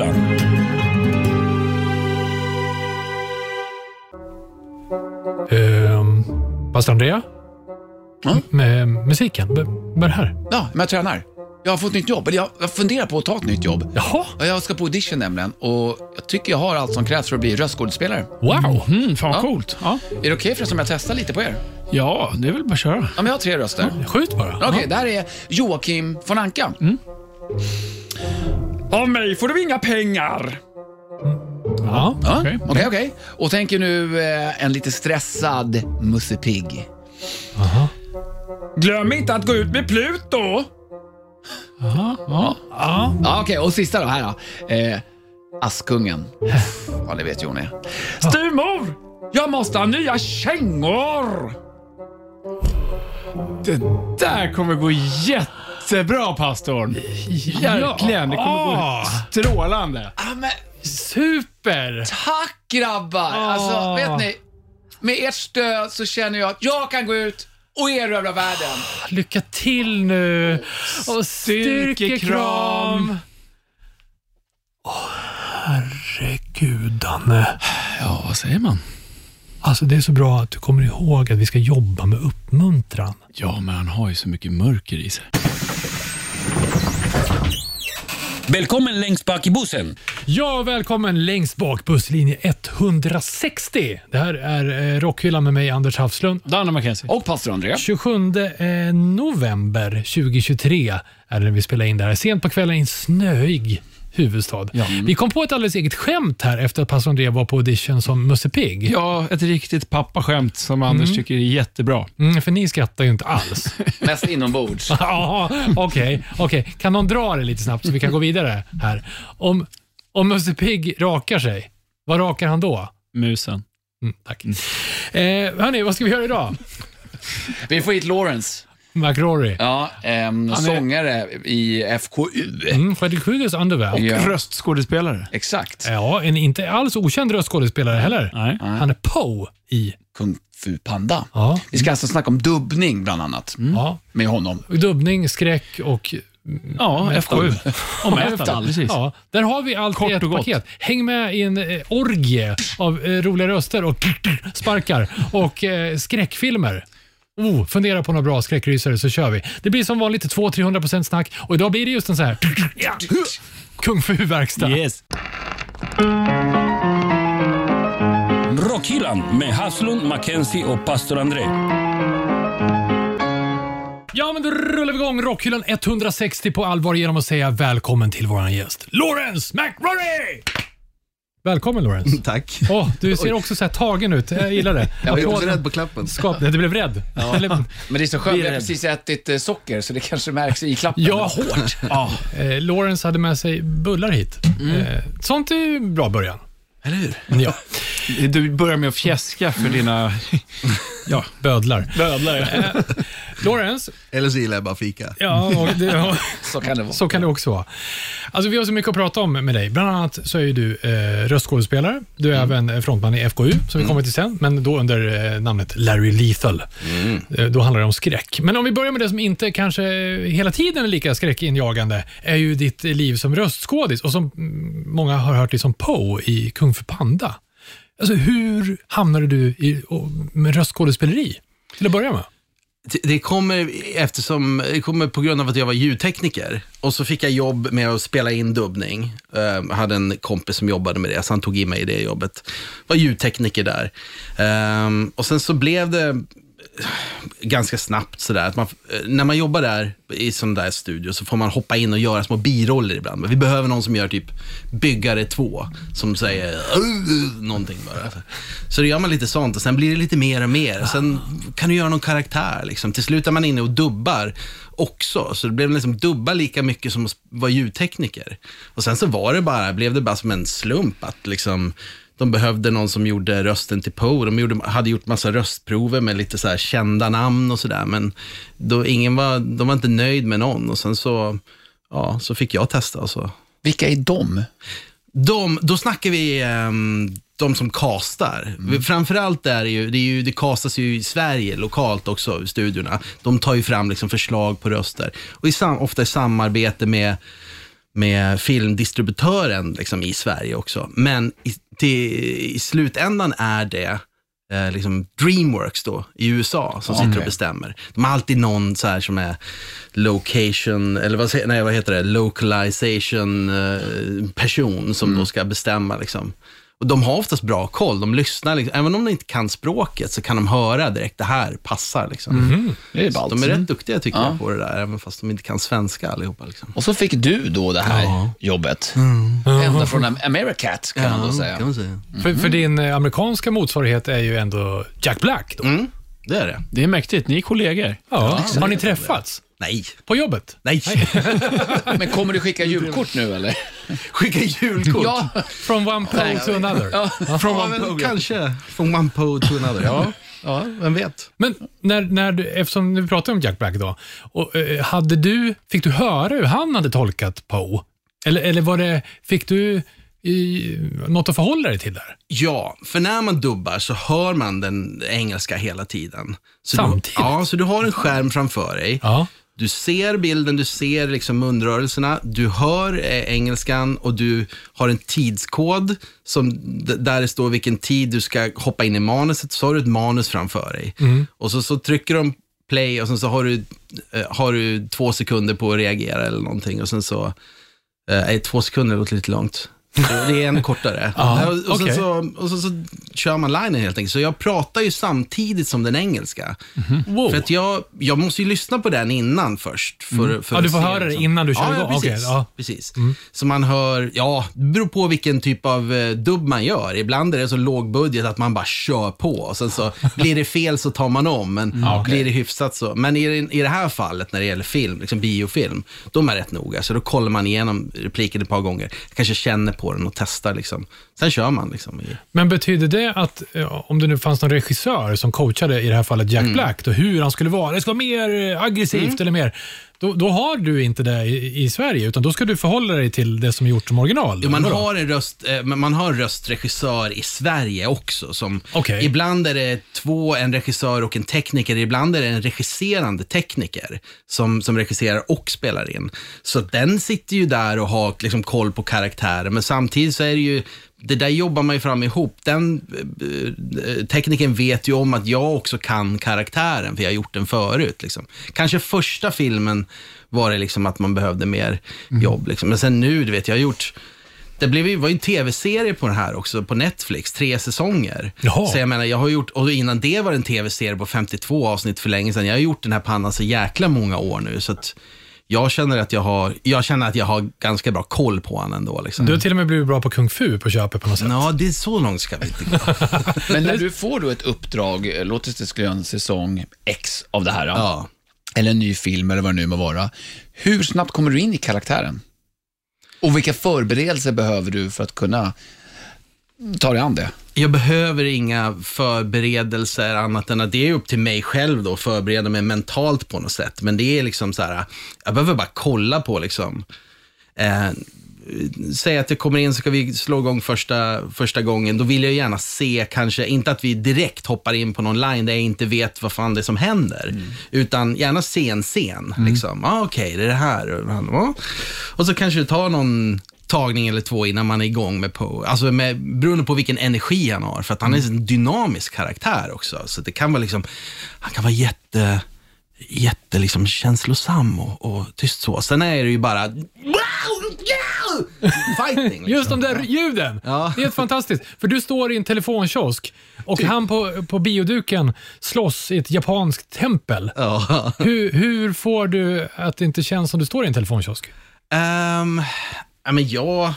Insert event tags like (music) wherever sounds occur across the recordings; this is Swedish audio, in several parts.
Rockhyllan. Ehm, Pastor Andrea? Ja? Med musiken, B- börja här. Ja, men jag tränar. Jag har fått nytt jobb. Eller jag, jag funderar på att ta ett nytt jobb. Jaha, Ja, Jag ska på audition nämligen och jag tycker jag har allt som krävs för att bli röstskådespelare. wow. Mm, fan vad Ja. coolt. Ja. Är det okej förresten om jag testar lite på er? ja, det är väl bara att köra. Ja, men jag har tre röster. Skjut bara. Okej, det här är Joakim von Anka. Av mig får du inga pengar. Ja. Ja, Okej. Okej, okej. Och tänker nu eh, en lite stressad Musse Pigg. Glöm inte att gå ut med Pluto. Ja. Ja, okej. Och sista då, här då. Eh, Askungen. (laughs) Ja, det vet Jonny. Styvmor, jag måste ha nya kängor. Det där kommer gå jättebra, pastorn. Verkligen. Det kommer Ah. gå strålande. Ja, men Super! tack grabbar! Alltså, vet ni? Med ert stöd så känner jag att jag kan gå ut och erövra världen. Lycka till nu. Och styrkekram. Åh, herregud, Danne. Ja, vad säger man? Alltså, det är så bra att du kommer ihåg att vi ska jobba med uppmuntran. Ja, men han har ju så mycket mörker i sig. Välkommen längst bak i bussen. Ja, välkommen längst bak busslinje 160. Det här är eh, Rockhyllan med mig, Anders Hafslund. Danne McKenzie. Och pastor André. 27 eh, november 2023 är det när vi spelar in det här. Sent på kvällen i en snöig huvudstad. Vi kom på ett alldeles eget skämt här efter att pastor André var på audition som Musse Pigg. Ja, ett riktigt pappaskämt som Anders tycker är jättebra. Mm, för ni skrattar ju inte alls. (laughs) Mest inombords. (laughs) Ja, Okej, okej. kan någon dra det lite snabbt så vi kan gå vidare här? Om, om Musse Pigg rakar sig, vad rakar han då? Musen. Mm, tack. Eh, hörni, vad ska vi göra idag? Vi får hit Lawrence. McRory. Ja, ehm, sångare i FKU. Mm, Fredrik Kruges underväg. Ja. Röstskådespelare. Exakt. Ja, en inte alls okänd röstskådespelare heller. Nej. Han är Poe i... Kung Fu Panda. Ja, Vi ska alltså snacka om dubbning bland annat ja. med honom. Dubbning, skräck och... Ja, FKU. Och metal. Precis. Ja, där har vi allt Kort i ett och gott. paket. Häng med i en eh, orgie av eh, roliga röster och sparkar och eh, skräckfilmer. Oh, fundera på några bra skräckrysare så kör vi. Det blir som vanligt 200-300% snack och idag blir det just en så här Kung Fu-verkstad. Yes. Rockhyllan med Haslund, Mackenzie och pastor André. Ja, men då rullar vi igång Rockhyllan 160 på allvar genom att säga välkommen till våran gäst, Lawrence McRory! Välkommen Lawrence. (laughs) Tack. Åh, du ser också så här tagen ut. Jag gillar det. Jag var också rädd på klappen. Skap, du blev rädd? Eller, Men det är så skönt, Vi har precis ätit eh, socker så det kanske märks i klappen. ja, hårt. Ja. Eh, Lawrence hade med sig bullar hit. Eh, sånt är ju bra början. Eller hur? Ja, Du börjar med att fjäska för dina ja, bödlar. bödlar. Eh, Lawrence, Eller så gillar jag bara fika. ja, och det, (laughs) (laughs) Så kan det vara. Så kan det också vara. Alltså, vi har så mycket att prata om med dig. Bland annat så är ju du eh, röstskådespelare. Du är även frontman i FKU, som vi kommer till sen, men då under eh, namnet Larry Lethal. Eh, då handlar det om skräck. Men om vi börjar med det som inte kanske hela tiden är lika skräckinjagande, är ju ditt liv som röstskådis och som mm, många har hört dig som Poe i Kung Fu Panda. Alltså, hur hamnade du i, med röstskådespeleri? Till att börja med. Det- kommer, eftersom, det kommer på grund av att jag var ljudtekniker. Och så fick jag jobb med att spela in dubbning. Jag hade en kompis som jobbade med det, så han tog in mig i det jobbet. Var ljudtekniker där. Eh, och sen så blev det ganska snabbt sådär. Att man, eh, när man jobbar där i sån där studio så får man hoppa in och göra små biroller ibland. Men vi behöver någon som gör typ Byggare 2, som säger äh, någonting bara. Så då gör man lite sånt och sen blir det lite mer och mer. Sen kan du göra någon karaktär liksom. Till slut är man inne och dubbar också. Så det blev liksom dubba lika mycket som att vara ljudtekniker. Och sen så var det bara, blev det bara som en slump att liksom de behövde någon som gjorde rösten till Poe. De gjorde, hade gjort massa röstprover med lite så kända namn och sådär. Men då ingen var, de var inte nöjd med någon. Och sen så, ja, så fick jag testa. Och så. Vilka är de? De, då snackar vi ehm, de som castar. Framförallt är det ju, det, är ju, det castas ju i Sverige lokalt också, i studiorna. De tar ju fram liksom förslag på röster. Och i sam, ofta i samarbete med med filmdistributören liksom, i Sverige också. Men i, till, i slutändan är det eh, liksom Dreamworks då, i USA som sitter och bestämmer. De har alltid någon så här som är location, eller vad, nej, vad heter det, localization eh, person som då ska bestämma. Liksom. Och de har oftast bra koll. De lyssnar, liksom, även om de inte kan språket så kan de höra direkt, det här passar. Liksom. Det är Så ballt. de är rätt duktiga tycker Ja. jag på det där, även fast de inte kan svenska allihopa. Liksom. Och så fick du då det här jobbet. Ända från Am- Americat kan man då säga. kan man säga. För, för din eh, amerikanska motsvarighet är ju ändå Jack Black. Då. Mm, det är det. Det är mäktigt. Ni är kollegor. Ja. Har ni träffats? Nej. På jobbet? Nej. (laughs) Men kommer du skicka julkort nu eller? (laughs) Skicka julkort. Ja, From one pole to another. Från ja, men kanske. Från one pole to another. Ja, ja vem vet. Men när, när du, eftersom vi pratar om Jack Black då, och, eh, hade du, fick du höra hur han hade tolkat Poe? Eller, eller var det, fick du i, något att förhålla dig till där? Ja, för när man dubbar så hör man den engelska hela tiden. Så Samtidigt? Du, ja, så du har en skärm framför dig. Ja. Du ser bilden, du ser liksom munrörelserna, du hör eh, engelskan och du har en tidskod som, där det står vilken tid du ska hoppa in i manuset. Så har du ett manus framför dig. Och så, så trycker de play och sen så har du, eh, har du två sekunder på att reagera eller någonting. Och sen så, eh, nej, två sekunder låter lite långt. Det är en kortare. Ja, och, sen okej. så, och så, så kör man linen helt enkelt. Så jag pratar ju samtidigt som den engelska. Wow. För att jag, jag måste ju lyssna på den innan först. För, för Mm. Ja, du att får höra det liksom. innan du kör ja, igång. Ja, precis. Okej, ja. Mm. precis. Så man hör, ja, det beror på vilken typ av eh, dubb man gör. Ibland är det så låg budget att man bara kör på. Och sen så (laughs) blir det fel så tar man om, men Mm. blir det hyfsat så. Men i, i det här fallet, när det gäller film, liksom biofilm, de är rätt noga. Så då kollar man igenom repliken ett par gånger. Kanske känner på den och testar. Liksom. Sen kör man. Liksom. Men betyder det att om det nu fanns någon regissör som coachade i det här fallet Mm. Jack Black, då hur han skulle vara, det ska vara mer aggressivt eller mer, då, då har du inte det i, i Sverige, utan då ska du förhålla dig till det som är gjort som original. Jo, man, har en röst, eh, man har en röstregissör i Sverige också. Som, Okej. Ibland är det två, en regissör och en tekniker. Ibland är det en regisserande tekniker som, som regisserar och spelar in. Så den sitter ju där och har liksom koll på karaktärer. Men samtidigt så är det ju, det där jobbar man ju fram ihop. Den eh, tekniken vet ju om att jag också kan karaktären, för jag har gjort den förut. Liksom. Kanske första filmen var det liksom att man behövde mer jobb. Liksom. Men sen nu, du vet, jag har gjort det blev ju, var ju en tv-serie på den här också, på Netflix, tre säsonger. Jaha. Så jag menar, jag har gjort, och innan det var det en tv-serie på 52 avsnitt för länge sedan. Jag har gjort den här pannan så jäkla många år nu, så att jag känner att jag har, jag känner att jag har ganska bra koll på honom ändå. Liksom. Du har till och med blivit bra på kung fu på köpet på något sätt. Ja, det är så långt ska vi inte gå. (laughs) men när du får då ett uppdrag, låt oss det göra en säsong X av det här, Ja. eller en ny film eller vad det nu må vara. Hur snabbt kommer du in i karaktären? Och vilka förberedelser behöver du för att kunna ta dig an det? Jag behöver inga förberedelser annat än att det är upp till mig själv då, att förbereda mig mentalt på något sätt. Men det är liksom så här, jag behöver bara kolla på liksom, eh, säg att jag kommer in så ska vi slå igång första, första gången. Då vill jag gärna se, kanske, inte att vi direkt hoppar in på någon line där jag inte vet vad fan det är som händer. Utan gärna se en scen. Liksom. Ah, Okej, det är det här. Och så kanske det tar någon tagning eller två innan man är igång med Poe. Alltså med, beroende på vilken energi han har. För att han är en dynamisk karaktär också. Så det kan vara liksom, han kan vara jätte jätte liksom, känslosam och, och tyst så. Sen är det ju bara fighting. Liksom. Just de där ljuden. Ja. Det är helt fantastiskt. För du står i en telefonkiosk och han på, på bioduken slåss i ett japanskt tempel. Ja. Hur, hur får du att det inte känns som du står i en telefonkiosk? Um, ja, men jag,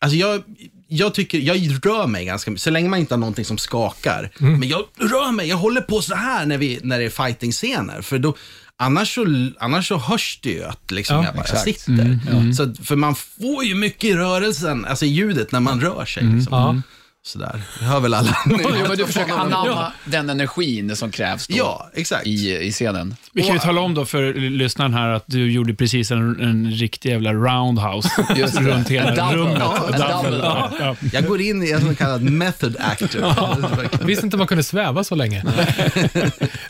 alltså jag, jag tycker, jag rör mig ganska mycket, så länge man inte har någonting som skakar. Men jag rör mig, jag håller på så här när, vi, när det är fighting-scener. För då, annars, så, annars så hörs det ju att liksom Ja, jag bara exakt. sitter. Så, att- för man får ju mycket i rörelsen, alltså i ljudet när man rör sig. Liksom. Ja. Sådär, det hör väl alla. (laughs) Jo, men du försöker anamma den energin som krävs då Ja, exakt. i, i scenen. Vi kan ju tala om då för lyssnaren här att du gjorde precis en, en riktig jävla roundhouse (laughs) Just det. runt hela En double. rummet. Ja, en. Ja, ja. Jag går in i en så kallad method actor. Visste inte man kunde sväva så länge.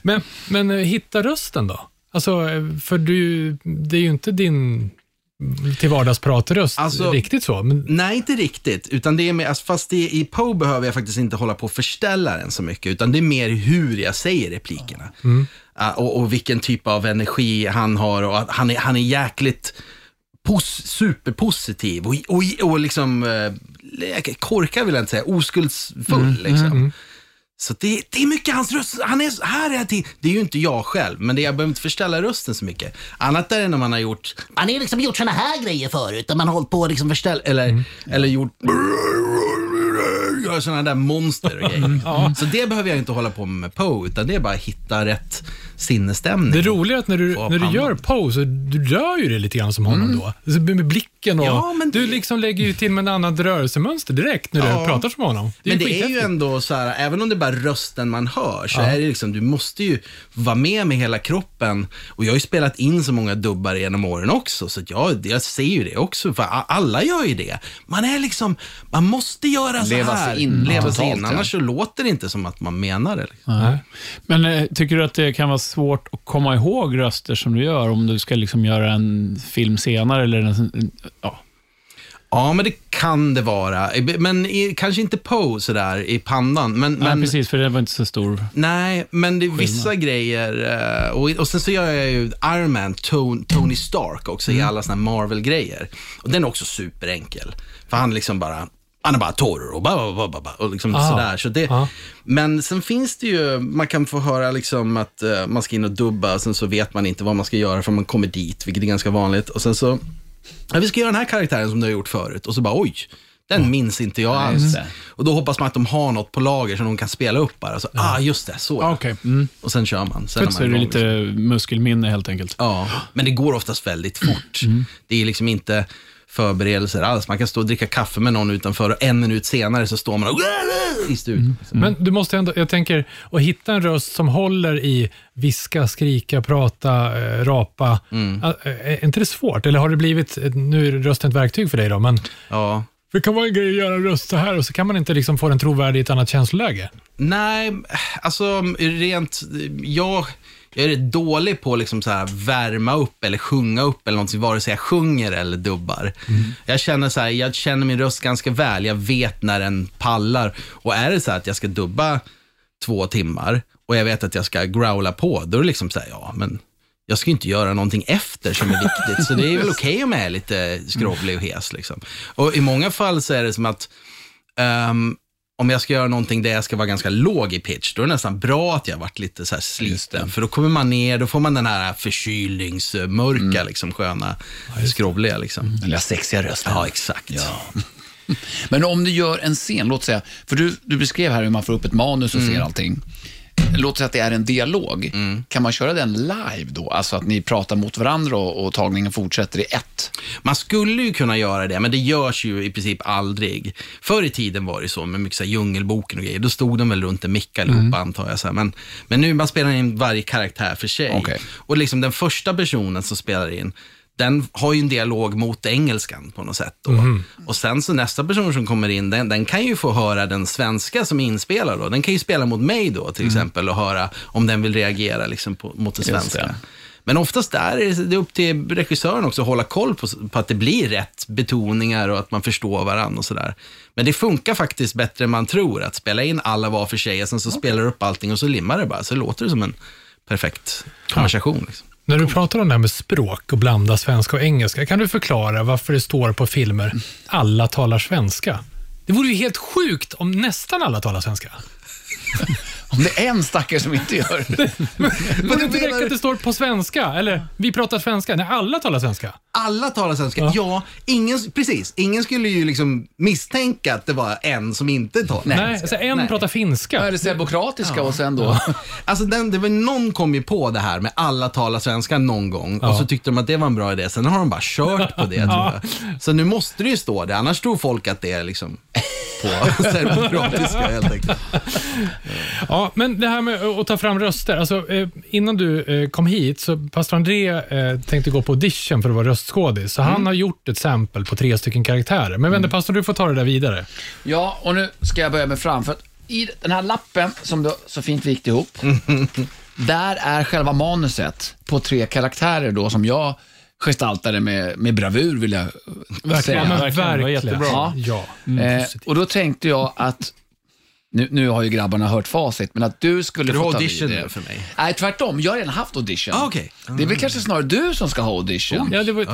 men, men eh, hitta rösten då? Alltså, eh, för du, det är ju inte din till vardagspratröst Alltså- riktigt så. Men, Nej, inte riktigt. Utan det är mer, alltså, fast det, i Poe behöver jag faktiskt inte hålla på och förställa den så mycket, utan det är mer hur jag säger replikerna. Ah, och, och vilken typ av energi han har och att han är, han är jäkligt pos, superpositiv och, och, och liksom, eh, korkad vill jag inte säga, oskuldsfull. liksom. Så det, det är mycket hans röst. Han är här är det. Det är ju inte jag själv, men det, jag behöver inte förställa rösten så mycket. Annat är det när man har gjort, man har ju liksom gjort såna här grejer förut, där man har hållit på och liksom förställa, eller, eller gjort gör sådana där monster och grejer. Så det behöver jag inte hålla på med med Poe, utan det är bara att hitta rätt sinnesstämning. det roliga är att när du, när du gör pose, du rör ju det lite grann som honom då. Alltså, Med blicken och... Ja, men Du det- liksom lägger ju till med en annat rörelsemönster direkt när Ja. du pratar som honom. Men det är ju ändå så här, även om det är bara rösten man hör, så är det liksom, du måste ju vara med med hela kroppen. Och jag har ju spelat in så många dubbar genom åren också, så att jag, jag ser ju det också, för alla gör ju det. Man är liksom, man måste göra så Leva här. Sig in Leva sig totalt, in, ja. annars så låter det inte som att man menar det. Liksom. Nej. Men eh, tycker du att det kan vara svårt att komma ihåg röster som du gör om du ska liksom göra en film senare? Eller en, ja. Ja, men det kan det vara. Men i, kanske inte Poe sådär i pannan. Men, Nej, men, precis, för det var inte så stor. Nej, men det är vissa grejer. eh, Och, och sen så gör jag ju Iron Man, Tony, Stark också i alla såna här Marvel-grejer. Och den är också superenkel. För han liksom bara, han är bara torr och, bara, bara, bara, bara, och liksom Ah. sådär. Så det, Ah. Men sen finns det ju, man kan få höra liksom att eh, man ska in och dubba, sen så vet man inte vad man ska göra för man kommer dit, vilket är ganska vanligt. Och sen så, ja, vi ska göra den här karaktären som du har gjort förut. Och så bara, oj, den minns inte jag alls. det. Och då hoppas man att de har något på lager som de kan spela upp bara. Så, ah, just det, så. Ah, Okej. Mm. Och sen kör man. Sen Så är det lite liksom. muskelminne helt enkelt. Ja, men det går oftast väldigt fort. Det är liksom inte förberedelser alls. Man kan stå och dricka kaffe med någon utanför och en minut senare så står man och i studion. Men du måste ändå, jag tänker, att hitta en röst som håller i viska, skrika, prata, eh, rapa. Mm. Eh, Är inte det svårt? Eller har det blivit, ett- nu är rösten ett verktyg för dig då, men Ja. det kan vara en grej att göra en röst så här och så kan man inte liksom få den trovärdig i ett annat känsloläge. Nej, alltså rent, jag, jag är rätt dålig på att liksom så här värma upp eller sjunga upp eller någonting, vare sig jag sjunger eller dubbar. Jag känner så här, jag känner min röst ganska väl, jag vet när den pallar. Och är det så här att jag ska dubba två timmar och jag vet att jag ska growla på, då är det liksom så här, ja men jag ska ju inte göra någonting efter som är viktigt, så det är väl okej om jag är lite skrovlig och hes. Liksom. Och i många fall så är det som att um, om jag ska göra någonting där jag ska vara ganska låg i pitch, då är det nästan bra att jag varit lite så här sliten. För då kommer man ner, då får man den här förkylningsmörka, liksom, sköna, skrovliga. Liksom. Den där sexiga rösten. Ja, exakt. Ja. (laughs) Men om du gör en scen, låt säga, för du, du beskrev här hur man får upp ett manus och ser allting. Låt säga att det är en dialog. Kan man köra den live då? Alltså att ni pratar mot varandra och, och tagningen fortsätter i ett? Man skulle ju kunna göra det, men det görs ju i princip aldrig. Förr i tiden var det så med mycket så här Djungelboken och grejer. Då stod de väl runt en mick allihopa, antar jag. Så här. Men, men nu man spelar in varje karaktär för sig. Okej. Och liksom den första personen som spelar in, den har ju en dialog mot engelskan på något sätt. Då. Och sen så nästa person som kommer in, den, den kan ju få höra den svenska som är inspelad. Då. Den kan ju spela mot mig då till exempel och höra om den vill reagera liksom, på, mot det Just svenska. det. Men oftast där är det, upp till regissören också att hålla koll på, på att det blir rätt betoningar och att man förstår varandra och sådär. Men det funkar faktiskt bättre än man tror, att spela in alla var för sig och sen så spelar du upp allting och så limmar det bara, så låter det som en perfekt konversation. Liksom. När du pratar om det här med språk och blanda svenska och engelska, kan du förklara varför det står på filmer alla talar svenska? Det vore ju helt sjukt om nästan alla talar svenska. (laughs) Om det är en stackare som inte gör det. (laughs) Men det inte räcker att det står på svenska, eller vi pratar svenska, när alla talar svenska. Alla talar svenska. Ja, ingen, precis. Ingen skulle ju liksom misstänka att det var en som inte talar Nej, svenska. alltså en Nej. pratar Ja, finska. är det serbokratiska och sen då? Alltså den, det var, någon kom ju på det här med alla talar svenska någon gång och så tyckte de att det var en bra idé. Sen har de bara kört på det (laughs) tror jag. Så nu måste det ju stå det, annars tror folk att det är liksom på (laughs) serbokratiska helt enkelt. Ja, men det här med att ta fram röster. Alltså, eh, innan du eh, kom hit, så pastor André eh, tänkte gå på audition för att vara röstskådis. Så han har gjort ett sample på tre stycken karaktärer. Men vänta, pastor, du får ta det där vidare. Ja, och nu ska jag börja med fram. För att I den här lappen som du så fint vikt ihop, (laughs) där är själva manuset på tre karaktärer då som jag gestaltar det med, med bravur, vill jag säga. men verkligen. Det var jättebra. Ja. Ja. Eh, och då tänkte jag att, nu, nu har ju grabbarna hört facit, men att du skulle Ska du få ta audition vid det. för mig? Nej, tvärtom. Jag har redan haft audition. Ah, okej. Det är väl kanske snarare du som ska ha audition. Ja, det var,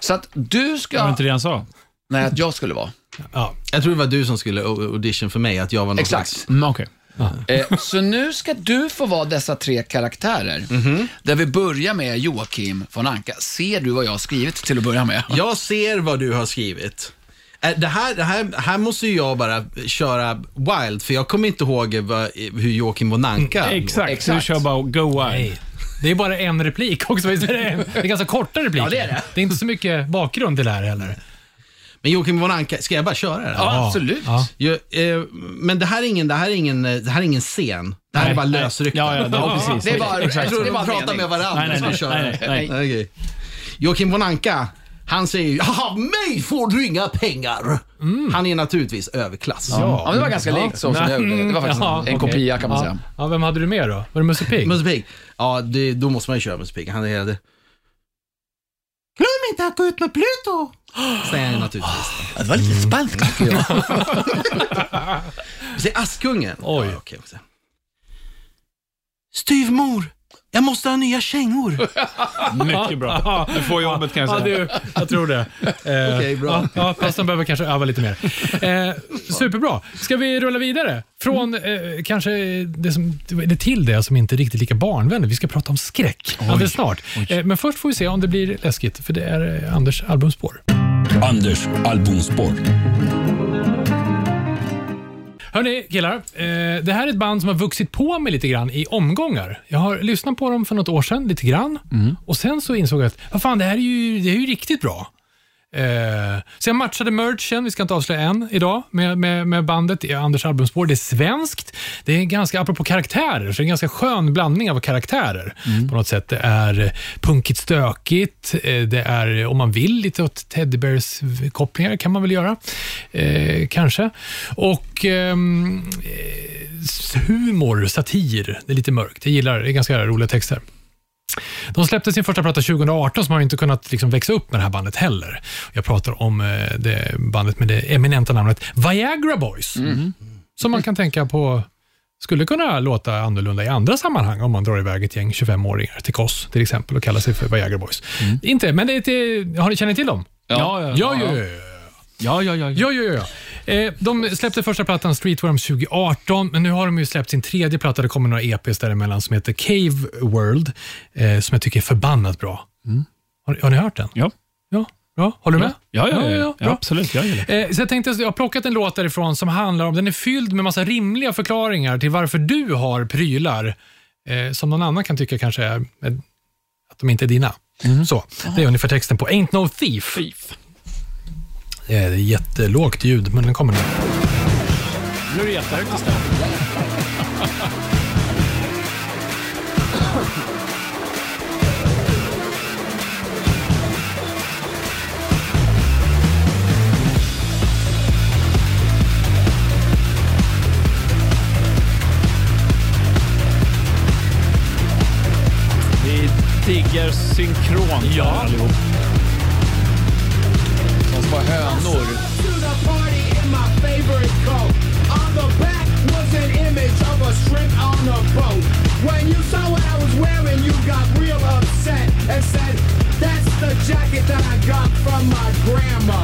Så att du Var det ska... inte det han sa? Nej, att jag skulle vara. ja. Jag tror det var du som skulle au- audition för mig, att jag var någon Exakt. slags... Mm, Okej. Eh, så nu ska du få vara dessa tre karaktärer. Där vi börjar med Joakim von Anka. Ser du vad jag har skrivit till att börja med? Jag ser vad du har skrivit. Eh, Det här, det här, här måste ju jag bara köra wild, för jag kommer inte ihåg vad, hur Joakim von Anka... Exakt. Exakt. Du kör bara go wild. Nej. Det är bara en replik också. Visst är det, en, det är ganska korta repliker. Ja, det är det. Det är inte så mycket bakgrund till det här heller. Men Joakim von Anka, ska jag bara köra det? Ja, absolut. Ja. Jag, eh, men det här, är ingen, det, här är ingen, det här är ingen scen. Det här Nej, är bara nej. lösrykta. Ja, ja, ja, precis. Det är bara, Jag tror det är de bara pratar med varandra. Nej, nej, nej, kör. nej, nej. Okej. Joakim von Anka, han säger ju “Av mig får du inga pengar”. Han är naturligtvis överklass. Ja, men det var ganska likt så som jag gjorde. Det var faktiskt Ja, en okej. kopia kan man ja. säga. Ja, vem hade du med då? Var det Musse Pigg? Musse Pigg. Ja, det, då måste man ju köra Musse Pigg. Han är hela det. Glöm inte att gå ut med Pluto! Säger han ju naturligtvis. (gasps) Det var lite spanskt tycker jag. (laughs) Vi säger Askungen. Oj. Ja, okej, okej. Styvmor, jag måste ha nya kängor. (laughs) Mycket bra. Du får jobbet kan jag Ja, säga. du, jag tror det. (laughs) Eh, Okej, bra. Ja, ja, pastorn behöver kanske öva lite mer. Eh, superbra. Ska vi rulla vidare? Från eh, kanske det, som, det till det som inte är riktigt lika barnvänligt. Vi ska prata om skräck alldeles snart. Eh, men först får vi se om det blir läskigt, för det är eh, Anders albumspår. Anders albumspår. Hörni killar, eh, det här är ett band som har vuxit på mig lite grann i omgångar. Jag har lyssnat på dem för något år sedan, lite grann. Och sen så insåg jag att, vad fan, det här är ju, det är ju riktigt bra. Eh, jag matchade merchen, vi ska inte avslöja än idag, med, med, med bandet i Anders albumspår. Det är svenskt. Det är ganska, apropå karaktärer, så det är en ganska skön blandning av karaktärer. På något sätt. Det är punkigt stökigt, eh, det är, om man vill, lite åt Teddy Bears-kopplingar kan man väl göra. Eh, kanske. Och ehm, eh, humor, satir, det är lite mörkt. Jag gillar det, det är ganska roliga texter. De släppte sin första platta 2018, så man har inte kunnat liksom växa upp med det här bandet heller. Jag pratar om eh, det bandet med det eminenta namnet Viagra Boys. Som man kan tänka på skulle kunna låta annorlunda i andra sammanhang om man drar iväg ett gäng 25-åringar till Kos till exempel och kallar sig för Viagra Boys. Inte, men det är till, har ni, känner till dem? Ja, ja, Ja, ja, ja. ja, ja, ja. Ja, ja, ja. Eh, de släppte första plattan Streetworms 2018, men nu har de ju släppt sin tredje platta. Det kommer några EPs däremellan som heter Cave World, eh, som jag tycker är förbannat bra. Har, har ni hört den? Ja. Ja, bra. Håller du med? Ja, ja, ja, ja, bra. absolut. Jag gillar det. Eh, så jag tänkte jag har plockat en låt därifrån som handlar om, den är fylld med massa rimliga förklaringar till varför du har prylar eh, som någon annan kan tycka kanske är, är att de inte är dina. Så, det är ungefär texten på Ain't No Thief. Det är jättelågt ljud, men den kommer nu. Nu är det jättehögt istället. Vi diggar synkron ja. allihop. Små hönor. to the party in my favorite coat. On the back was an image of a shrimp on a boat. When you saw what I was wearing, you got real upset and said, That's the jacket that I got from my grandma.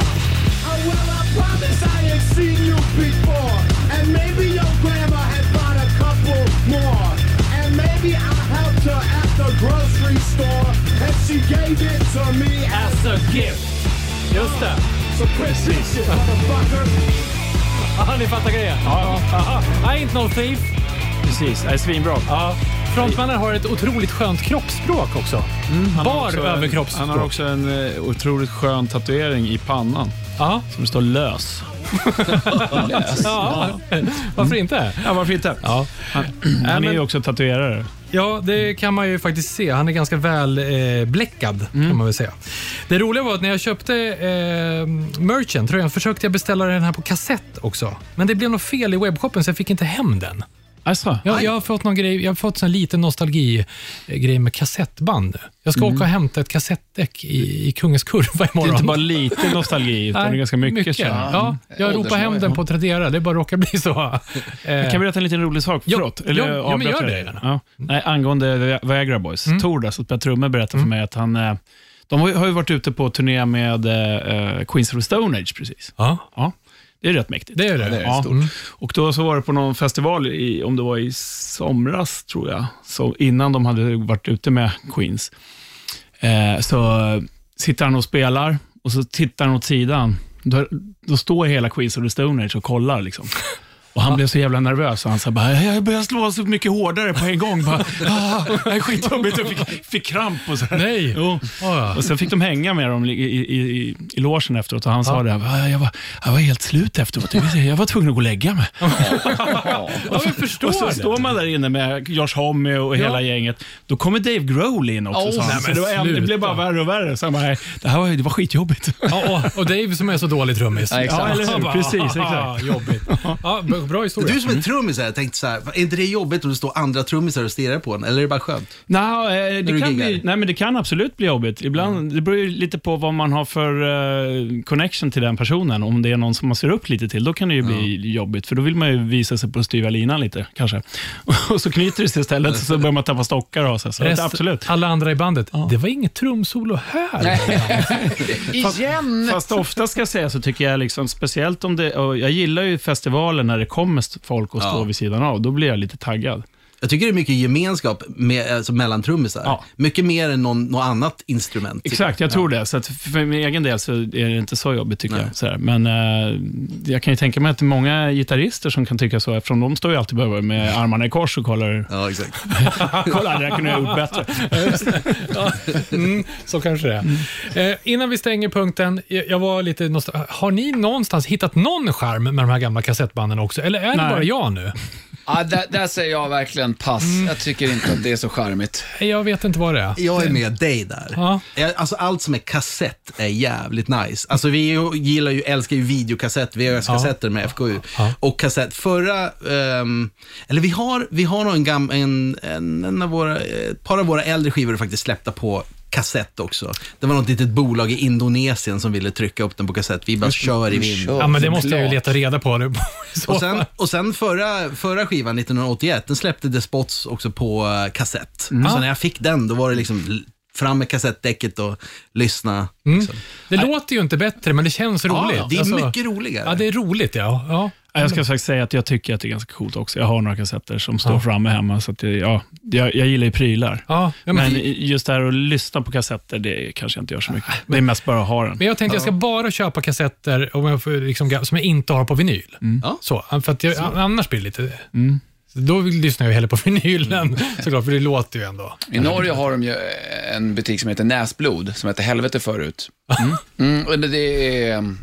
Oh, well, I promise I had seen you before. And maybe your grandma had bought a couple more. And maybe I helped her at the grocery store. And she gave it to me As a gift. Just det. a present, motherfucker. Ja, ni fattar grejen? Ja. I ain't no thief. Precis, det är svinbra. Ja. Frontmannen har ett otroligt skönt kroppsspråk också. Har Bar överkroppsspråk. Han har också en eh, otroligt skön tatuering i pannan Ja. som står lös. (laughs) ja. (laughs) Varför inte? Ja, varför inte? Ja. Han, han är ju också tatuerare. Ja, det kan man ju faktiskt se. Han är ganska väl eh, bläckad, kan man väl säga. Det roliga var att när jag köpte eh, merchen, tröjan, försökte jag beställa den här på kassett också. Men det blev något fel i webbshoppen så jag fick inte hem den. Alltså, Jag, jag har fått någon grej, jag har fått en liten nostalgi-grej med kassettband. Jag ska åka och hämta ett kassettdäck i, i Kungens Kurva det är imorgon. inte bara lite nostalgi, utan det är ganska mycket. jag. Ja, jag ropar hem den på Tradera. Det bara råkar bli så. Eh, Jag kan berätta en liten rolig sak. Förlåt. ja, ja, men gör jag det. Ja. Nej, angående Vi- Viagra Boys. Mm. Tor, där, som spelar trummor, berättade för mig att han... eh, De har ju- har ju varit ute på turné med eh, Queens of the Stone Age precis. ja, Ja, det är rätt mäktigt. det är det. det är Ja. stort. Mm. Och då så var det på någon festival, i, om det var i somras tror jag, så innan de hade varit ute med Queens. Eh, så sitter han och spelar och så tittar han åt sidan. Då, då står hela Queens of the Stone Age och kollar. Liksom. Och han blev så jävla nervös och han sa bara, jag börjar slå så mycket hårdare på en gång. Bara, ah, det är skitjobbigt. Jag fick, fick kramp och så. Nej. Jo. Ja. Och sen fick de hänga med dem i, i, i, i logen efteråt och han sa det, "Ah, jag var, jag var helt slut efteråt. Jag var tvungen att gå och lägga mig. (laughs) Ja, jag förstår Och så det. står man där inne med Josh Homme och hela gänget. Då kommer Dave Grohl in också. Sa han. nej, så det, var, en- det blev bara värre och värre. Så bara, "Nej, det här var, det var skitjobbigt. Ja, och, och Dave som är så dålig trummis. Ja, exakt. Ja, eller hur? Precis, "Ah, exakt. Jobbigt. (laughs) Ja, bra historia. Du som är trummis här, jag tänkte så här, är inte det jobbigt om det står andra trummisar och stirrar på en? Eller är det bara skönt? Nej, eh, det, kan bli, nej, men det kan absolut bli jobbigt. Ibland, Det beror ju lite på vad man har för eh, connection till den personen. Om det är någon som man ser upp lite till, då kan det ju bli jobbigt. För då vill man ju visa sig på styva linan lite, kanske. (laughs) Och så knyter det sig istället, så börjar man tappa stockar och så. så Rest- absolut. Alla andra i bandet. Det var inget trumsolo här. (laughs) Igen! Fast ofta ska jag säga så tycker jag, liksom, speciellt om det, och jag gillar ju festivaler när det kommer folk och står Ja. vid sidan av. Då blir jag lite taggad. Jag tycker det är mycket gemenskap med, alltså, mellan trummisar. Ja. Mycket mer än någon, något annat instrument. Exakt, jag tror det. Så att för min egen del så är det inte så jobbigt tycker Nej. jag. Sådär. Men eh, jag kan ju tänka mig att det är många gitarrister som kan tycka så, eftersom de står ju alltid bara med (laughs) armarna i kors och kollar. Ja, exakt. (laughs) Kolla, det där kunde jag ha gjort bättre. (laughs) Ja, mm, så kanske det är. Eh, innan vi stänger punkten, jag, var lite nostal- Har ni någonstans hittat någon charm med de här gamla kassettbanden också? Eller är det Nej. bara jag nu? Ja, där, där säger jag verkligen pass. Jag tycker inte att det är så charmigt. Jag vet inte vad det är. Jag är med dig där. Ja. Jag- Alltså allt som är kassett är jävligt nice. Alltså vi ju- gillar ju, älskar ju videokassett, VHS-kassetter med FKU. Ja. Och kassett. Förra, ehm, eller vi har, vi har nog en gam, en, en, en av våra, ett par av våra äldre skivor är faktiskt släppta på kassett också. Det var något litet bolag i Indonesien som ville trycka upp den på kassett. Vi bara kör i vind. Ja, men det måste jag ju leta reda på. nu. (laughs) Och sen, och sen förra, förra skivan, 1981, den släppte The Spots också på eh, kassett. Så när jag fick den, då var det liksom fram med kassettdäcket och lyssna. Liksom. Det låter ju inte bättre, men det känns roligt. Ja, det är Alltså, mycket roligare. Ja, det är roligt. Ja. Ja. Jag ska faktiskt säga att jag tycker att det är ganska coolt också. Jag har några kassetter som står framme hemma, så att det, ja, jag, jag gillar ju prylar. Ja, ja, men, Men just det här att lyssna på kassetter, det kanske jag inte gör så mycket. Det är mest bara att ha den. men jag tänkte jag ska bara köpa kassetter om jag får, liksom, som jag inte har på vinyl. Ja. Så, för att jag, annars blir det lite... Så Då lyssnar jag hellre på (laughs) vinylen såklart, för det låter ju ändå. I Norge har de ju en butik som heter Näsblod, som hette Helvete förut. (laughs) Mm, och det- är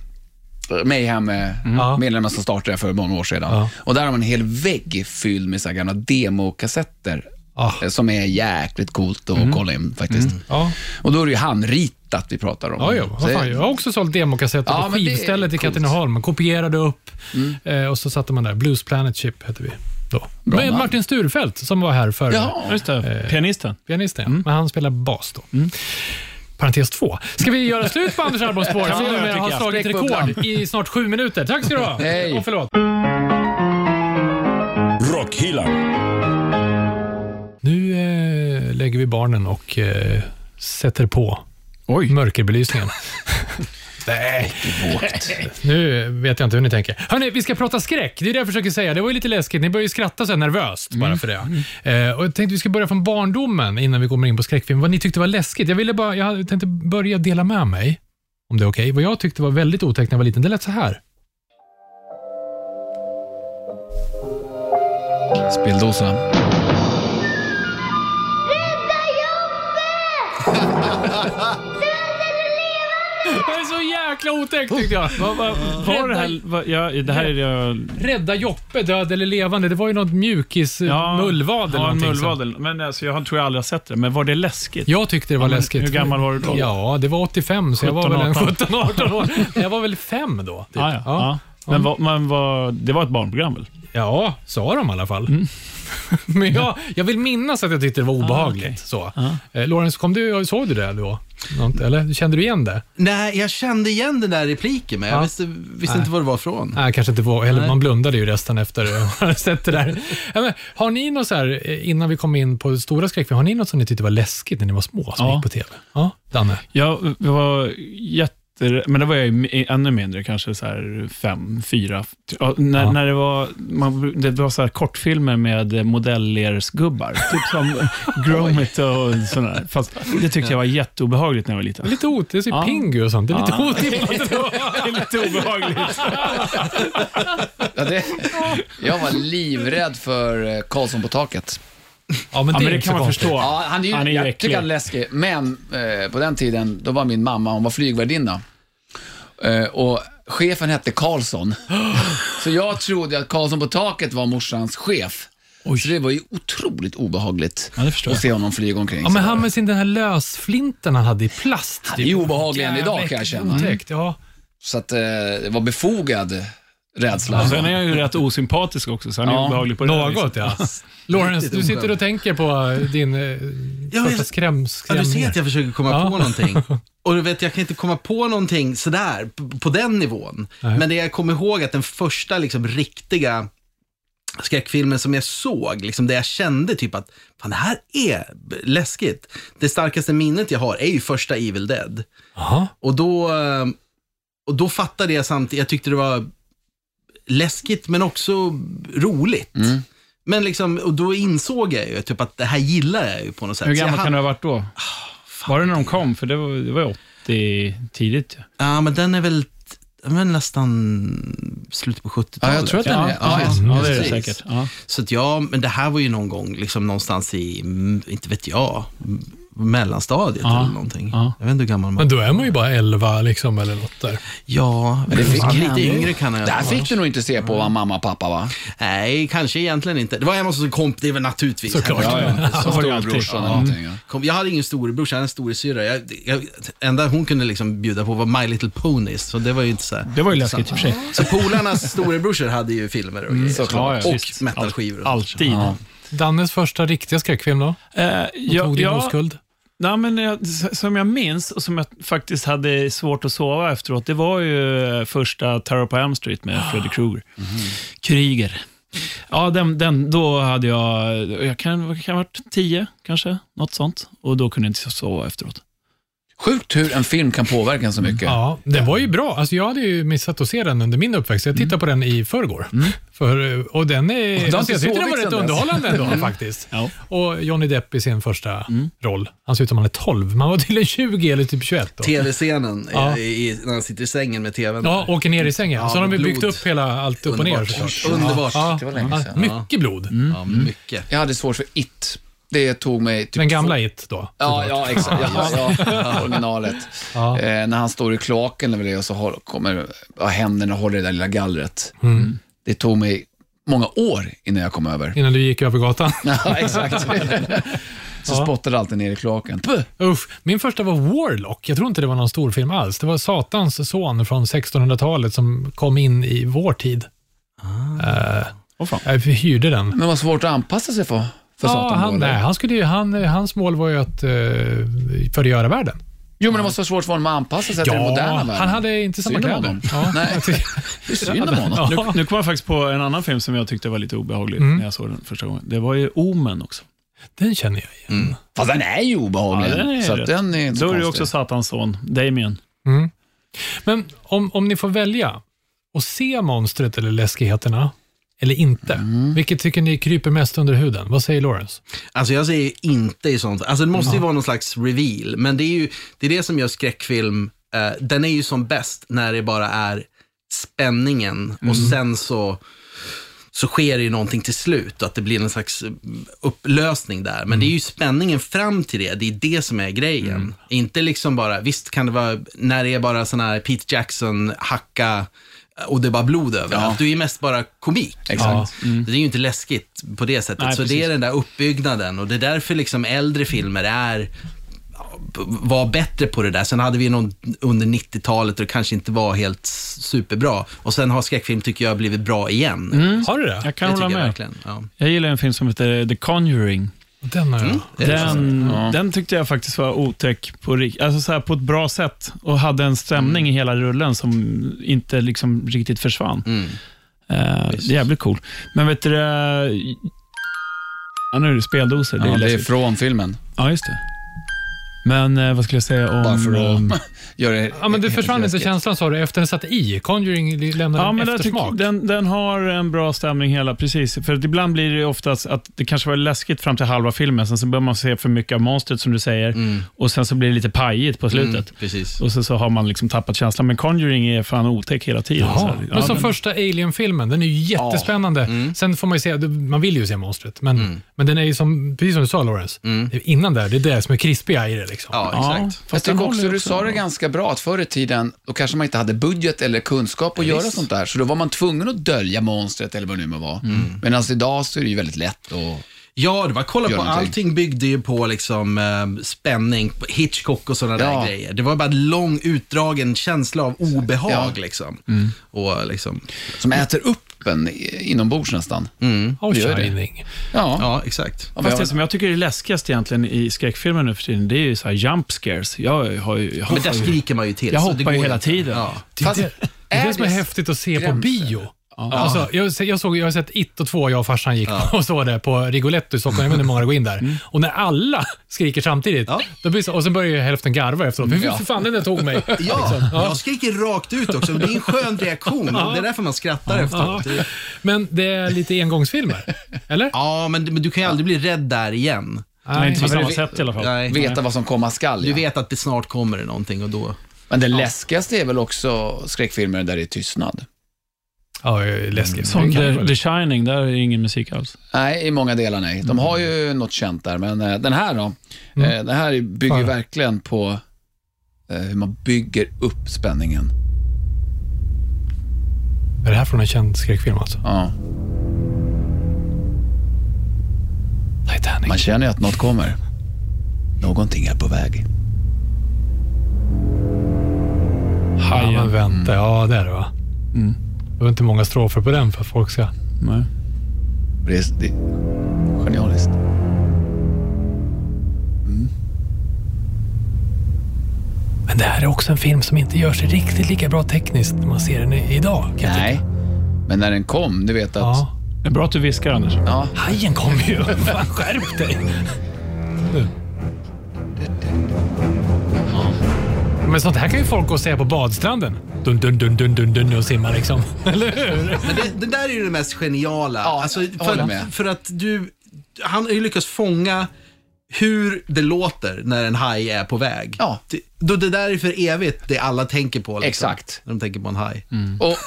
Mayhem, eh, Ja. medlemmar som startade för många år sedan. Ja. Och där har man en hel vägg fylld med så här gamla demokassetter. Ah. eh, Som är jäkligt coolt att kolla in faktiskt. Ja. Och då är det ju handritat vi pratar om. Ja, ja, Så jag har också sålt demokassetter Ja, på skivstället i. Katrineholm. Man kopierade upp eh, och så satte man där. Blues Planet Chip hette vi då. Med. Martin Sturfeldt som var här förr. Ja. Just det, pianisten. Pianisten, ja. Men han spelar bas då. Parentes två. Ska vi göra slut på Anders albumspår? Kan (laughs) Som numera har slagit rekord i snart sju minuter. Tack ska du ha. Hej. Och förlåt. Rockhyllan. Nu eh, lägger vi barnen och eh, sätter på Oj. mörkerbelysningen. (laughs) Nej, nu vet jag inte hur ni tänker. Hörrni, vi ska prata skräck. Det är det jag försöker säga. Det var ju lite läskigt. Ni börjar ju skratta så här nervöst bara för det. Eh, och jag tänkte vi ska börja från barndomen innan vi kommer in på skräckfilm. Vad ni tyckte var läskigt. Jag, ville bara, jag tänkte börja dela med mig, om det är okej. Vad jag tyckte var väldigt otäckt när jag var liten, det lät så här. Speldosa. (laughs) Det är så jäkla otäckt tyckte jag. Vad vad- var det här? Vad, ja, det här är jag... Rädda Joppe, död eller levande. Det var ju något mjukis, Ja, mullvad eller ja, en någonting. som- mullvad. Men alltså, jag har- tror jag aldrig har sett det. Men var det läskigt? Jag tyckte det var Ja, men läskigt. hur gammal var du då? Ja, det var 85, så jag var 17, väl en 18. 17-18 år. Jag var väl fem då. Typ. Ja, ja. Ja. Men, vad- men vad- det var ett barnprogram väl? Ja, sa de i alla fall. (laughs) Men jag, jag vill minnas att jag tyckte det var obehagligt. så. Eh, Lawrence, kom du, såg du det då? Något, eller kände du igen det? Nej, jag kände igen den där repliken, men jag Ja. visste, visste inte vad det var från. Nej, kanske inte var, eller Nej. man blundade ju resten efter att (laughs) ha sett det där. Ja, men, har ni något så här, eh, innan vi kom in på stora skräckfilmer, har ni något som ni tyckte var läskigt när ni var små som Ja. gick på TV? Ja, Danne? Jag var jätte... Men det var jag ju ännu mindre, kanske så här fem, fyra. Ja, när, Ja. när det var, man, det var så här kortfilmer med modellersgubbar. Typ som (laughs) Gromit och sådär. Fast det tyckte jag var jätteobehagligt när jag var liten. Lite ot, det är Ja. Pingu och sånt. Det är lite Ja. otippat. (laughs) Det är lite obehagligt. Ja, det, jag var livrädd för eh, Karlsson på taket. Ja, men det, Ja, är men det kan man konstigt. förstå. Ja, han är ju, Han är jag tycker han är läskig, men eh, på den tiden, då var min mamma, hon var flygvärdinna. Eh, och chefen hette Karlsson. (gasps) Så jag trodde att Karlsson på taket var morsans chef. Så det var ju otroligt obehagligt Ja, att jag. se honom flyga omkring. Ja, men han med sin den här lösflinten han hade i plast. Han är ju obehaglig än idag, kan jag känna. Otäckt, ja. Så att eh, det var befogad rädsla. Och sen är jag ju rätt osympatisk också, så han är Ja, obehaglig på det Något, ja. (laughs) Lawrence, du sitter och tänker på din eh, Ja, första skräm, Ja, du ser att jag försöker komma Ja. på någonting. (laughs) Och du vet, jag kan inte komma på någonting sådär, på, på den nivån. Nej. Men det jag kommer ihåg att den första liksom riktiga skräckfilmen som jag såg, liksom där jag kände typ att fan det här är läskigt. Det starkaste minnet jag har är ju första Evil Dead. Jaha. Och då, eh, och då fattade jag samtidigt, jag tyckte det var läskigt men också roligt. Men liksom, och då insåg jag ju typ att det här gillar jag ju på något sätt. Hur gammal kan du ha varit då? Var det när de kom? För det var, det var ju 80 tidigt. Ja, men den är väl, den är nästan slutet på 70-talet. Ja, jag tror att den är. Ja, precis. ja, ja, det är det säkert. Ja. Så att ja, men det här var ju någon gång, liksom någonstans i, mm, inte vet jag, mellanstadiet Ja. eller någonting. Ja. Jag vet inte hur gammal man Men då är man ju bara 11 liksom, eller något där. Ja, Men det fick han lite yngre kan jag Där fick du nog inte se på vad mamma och pappa va? Nej, kanske egentligen inte. Det var hemma hos en kompis, det är väl naturligtvis. Såklart. Ja, ja. (laughs) Som var storebrorsan eller någonting. Ja. Kom, jag hade ingen storebrorsa, jag hade en storasyrra. Jag, jag, enda hon kunde liksom bjuda på var My Little Ponies, så det var ju inte så här. Det var ju läskigt i och för sig. Så polarnas storebrorsor hade ju filmer och grejer. såklart. Och metalskivor. Alltid. Dannes första riktiga skräckfilm då? Eh, Som ja, tog din ja, oskuld? Nej, men jag, som jag minns och som jag faktiskt hade svårt att sova efteråt, det var ju eh, första Terror på Elm Street med Freddy Krueger. Kryger. Ja, den, den, då hade jag, jag kan, ha varit tio kanske, något sånt. Och då kunde jag inte sova efteråt. Sjukt hur en film kan påverka en så mycket. Ja, det var ju bra. Alltså, jag hade ju missat att se den under min uppväxt. Jag tittade på den i förrgår. För, och den är... Och alltså, jag tyckte den var rätt dess. underhållande ändå (laughs) faktiskt. Ja. Och Johnny Depp i sin första roll. Han ser ut som han är 12. Man var tydligen 20 eller typ 21 då. TV-scenen Ja. i, när han sitter i sängen med TVn. Ja, åker ner i sängen. Ja, så har de blod. byggt upp hela allt upp och ner Underbart. såklart. Underbart. Ja, Det var länge ja, sedan. mycket blod. Ja, mycket. Jag hade svårt för It. Det tog mig... Typ Den gamla två- It då. Ja, ja, exakt. Ja, ja, originalet. Ja. Eh, när han står i kloaken eller det och så har, kommer ja, händerna och håller i det där lilla gallret. Mm. Det tog mig många år innan jag kom över. Innan du gick över gatan. (laughs) Ja, exakt. så Ja. spottade alltid ner i kloaken. Usch, min första var Warlock. Jag tror inte det var någon stor film alls. Det var Satans son från 1600-talet som kom in i vår tid. Eh, Åh fan. jag hyrde den. Men vad svårt att anpassa sig för, för Ja, han, nej, han skulle ju, han, hans mål var ju att uh, förgöra världen. Jo, men det måste vara svårt för honom att anpassa sig till den moderna världen. han hade inte samma Synd kläder. Ja. Nej. (laughs) Det är synd om honom. Nu, nu kom jag faktiskt på en annan film som jag tyckte var lite obehaglig Mm. när jag såg den första gången. Det var ju Omen också. Den känner jag igen. Fast den är ju obehaglig. Ja, den är så den är inte Då är det också Satans son, Damien. Men om, om ni får välja att se monstret eller läskigheterna eller inte, Mm. vilket tycker ni kryper mest under huden? Vad säger Lawrence? Alltså jag säger inte i sånt. Alltså det måste ju vara någon slags reveal. Men det är ju det, är det som gör skräckfilm, eh, den är ju som bäst när det bara är spänningen och sen så, så sker det ju någonting till slut och att det blir en slags eh, upplösning där. Men det är ju spänningen fram till det, det är det som är grejen. Inte liksom bara, visst kan det vara, när det är bara sån här Pete Jackson hacka och det är bara blod överallt. Det är ju mest bara komik. Exakt. Det är ju inte läskigt på det sättet. Nej, så precis. det är den där uppbyggnaden och det är därför liksom äldre filmer är ja, var bättre på det där. Sen hade vi någon under 90-talet och det kanske inte var helt superbra. Och sen har skräckfilm, tycker jag, blivit bra igen. Har du det? Jag kan det hålla jag med. verkligen. Ja. Jag gillar en film som heter The Conjuring. Den har jag. Det Den, Ja. den tyckte jag faktiskt var otäck på, alltså så här, på ett bra sätt och hade en stämning i hela rullen som inte liksom riktigt försvann. Mm. Eh, jävligt cool. Men vet du det, Ja, nu är det speldoser. Det Ja, är det är från filmen. Ja, just det. Men eh, vad skulle jag säga om... Bara för att (laughs) göra det Ja, men det försvann inte känslan sa du efter den satt i. Conjuring lämnade Ja, en men jag eftersmak. tycker, den, den har en bra stämning hela, precis. För att ibland blir det oftast att det kanske var läskigt fram till halva filmen, sen så börjar man se för mycket av monstret som du säger, och sen så blir det lite pajigt på slutet. Mm, precis. Och sen så har man liksom tappat känslan. Men Conjuring är fan otäck hela tiden. Så Jaha. här, Men som den- första Alien-filmen, den är ju jättespännande. Mm. Sen får man ju se, man vill ju se monstret, men, men den är ju som, precis som du sa Lawrence, det är innan där, det är det som är krispiga i det. Liksom. Mm. Ja, Ja, exakt. Jag fast den tycker också du sa det ganska bra, att förr i tiden, då kanske man inte hade budget eller kunskap att göra visst. sånt där, så då var man tvungen att dölja monstret eller vad det nu må vara. Medan idag så är det ju väldigt lätt och Ja, det var kolla Gör på, någonting. allting byggde ju på liksom, eh, spänning, Hitchcock och sådana Ja. där grejer. Det var bara en lång utdragen känsla av obehag Ja. liksom. Och liksom, som äter upp en i- inombords nästan. Och det gör det. Shining. Ja. ja, exakt. Ja, Fast det jag- som jag tycker är läskigast egentligen i skräckfilmer nu för tiden, det är ju så här jump scares. Jag, har ju, jag Men där ju, skriker man ju till. jag hoppar ju hela tiden. Ja. Det är Fast det, det, är är det som är häftigt att se på gränser? Bio. Alltså, jag, jag, såg, jag har sett It och 2, jag och farsan gick (laughs) och såg det på Rigoletto i Stockholm. Jag vet inte hur många det går in där. Och när alla skriker samtidigt, Ja. då blir så, och sen börjar ju hälften garva efteråt. Men Ja. för fan, den där tog mig. (laughs) Ja, jag skriker rakt ut också. Det är en skön reaktion. Det är därför man skrattar Ja. efteråt. Men det är lite engångsfilmer, eller? Ja, men, men du kan ju aldrig bli rädd där igen. Nej, inte på samma sätt i alla fall. Nej. Veta vad som komma skall. Du Ja. vet att det snart kommer någonting och då... Men det läskigaste är väl också skräckfilmer där det är tystnad. Ja, det läskigt. Som Det kan The, The Shining, där är ingen musik alls. Nej, i många delar nej. De har ju något känt där, men eh, den här då? Mm. Eh, den här bygger Fan. verkligen på eh, hur man bygger upp spänningen. Är det här från en känd skräckfilm alltså? Ja. Titanic. Man känner ju att något kommer. Någonting är på väg. Ja, men vänta. Ja, det är det va? Mm. Det var inte många strofer på den för att folk ska... Nej. Det är, det är genialiskt. Men det här är också en film som inte gör sig riktigt lika bra tekniskt när man ser den idag. Kan jag Nej, tycka. men när den kom, du vet att... Ja. Det är bra att du viskar, Anders. Ja. Hajen kom ju. (laughs) Fan, skärp dig. Men sånt här kan ju folk gå och säga på badstranden. Dun, dun, dun, dun, dun, dun och simma liksom. (laughs) Eller hur? Men det, det där är ju det mest geniala. Ja, alltså, för, för att du, han har ju lyckats fånga hur det låter när en haj är på väg. Ja. Det, då det där är för evigt det alla tänker på. Liksom, Exakt. När de tänker på en haj. Och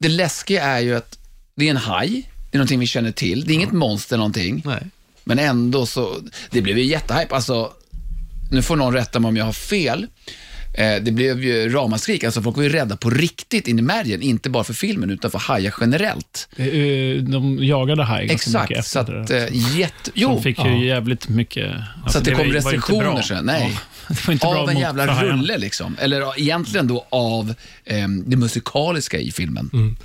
det läskiga är ju att det är en haj, det är någonting vi känner till. Det är inget monster någonting. Nej. Men ändå så, det blev ju jättehype. Alltså, nu får någon rätta mig om jag har fel. Eh, det blev ju ramaskrik, alltså folk var ju rädda på riktigt in i märgen, inte bara för filmen utan för hajar generellt. Eh, De jagade haj ganska mycket Exakt, så efter att det. eh, jätte... De Jo, fick ju jävligt mycket... alltså, så att det, kom var- restriktioner sen. Nej. Ja, (laughs) det var inte bra av en jävla rulle liksom. Eller ja, egentligen då av ehm, det musikaliska i filmen. Mm.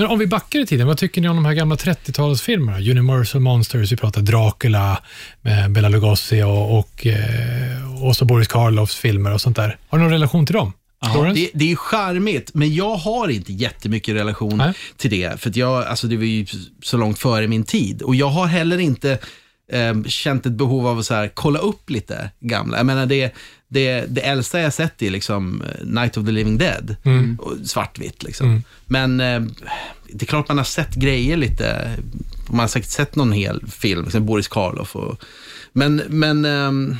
Men om vi backar i tiden, vad tycker ni om de här gamla 30-talsfilmerna? Universal Monsters, vi pratar Dracula med Bela Lugosi och, och, eh, och så Boris Karloffs filmer och sånt där. Har du någon relation till dem? Lawrence? Det, det är charmigt, men jag har inte jättemycket relation Nej. till det. För jag, alltså det var ju så långt före min tid. Och jag har heller inte eh, känt ett behov av att så här, kolla upp lite gamla. Jag menar, det, det, det äldsta jag sett är liksom eh, Night of the Living Dead. Och svartvitt liksom. Men eh, det är klart man har sett grejer lite. Man har säkert sett någon hel film, liksom Boris Karloff. Och, men, men ehm,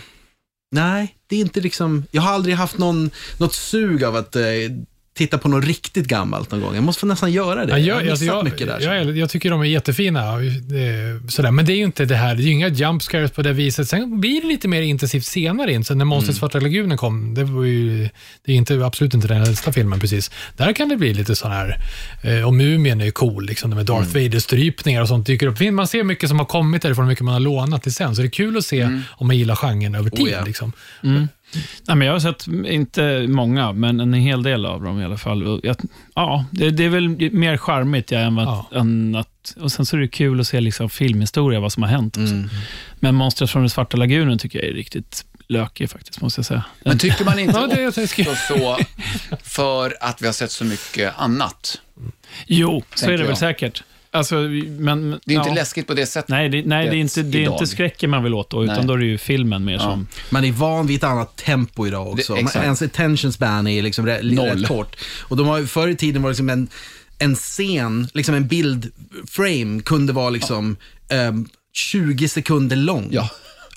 Nej, det är inte liksom, jag har aldrig haft någon, något sug av att eh, titta på något riktigt gammalt någon gång. Jag måste få nästan göra det. Ja, jag har jag, missat alltså, jag, mycket där. jag, jag, tycker de är jättefina. Sådär. Men det är ju inte det här, det är ju inga jump scares på det viset. Sen blir det lite mer intensivt senare in. Sen när Monstret Mm. Svarta Lagunen kom, det var ju det är inte, absolut inte den äldsta filmen precis. Där kan det bli lite sån här, eh, och Mumien är ju cool, liksom, med Darth Mm. Vader-strypningar och sånt dyker upp. Man ser mycket som har kommit därifrån, mycket man har lånat till sen. Så det är kul att se om man gillar genren över tid. Oh, ja. liksom. Nej, men jag har sett, inte många, men en hel del av dem i alla fall. Jag, ja, det, det är väl mer charmigt ja, än, vad, Ja. än att... Och sen så är det kul att se liksom filmhistoria, vad som har hänt. Också. Men Monstret från den svarta lagunen tycker jag är riktigt lökig faktiskt, måste jag säga. Men tycker man inte (laughs) Ja, också så för att vi har sett så mycket annat? Jo, så är det väl jag. säkert. Alltså, men, Det är inte ja. läskigt på det sättet. Nej, det, nej, det är inte, det är idag. inte skräcken man vill åt då, utan Nej. då är det ju filmen mer som... Man är van vid ett annat tempo idag också. Det- exakt. Ens attention span är liksom rätt, rätt kort. Och de har, ju- förr i tiden var det liksom en, en scen, liksom en bildframe kunde vara liksom ehm, 20 sekunder lång. Ja.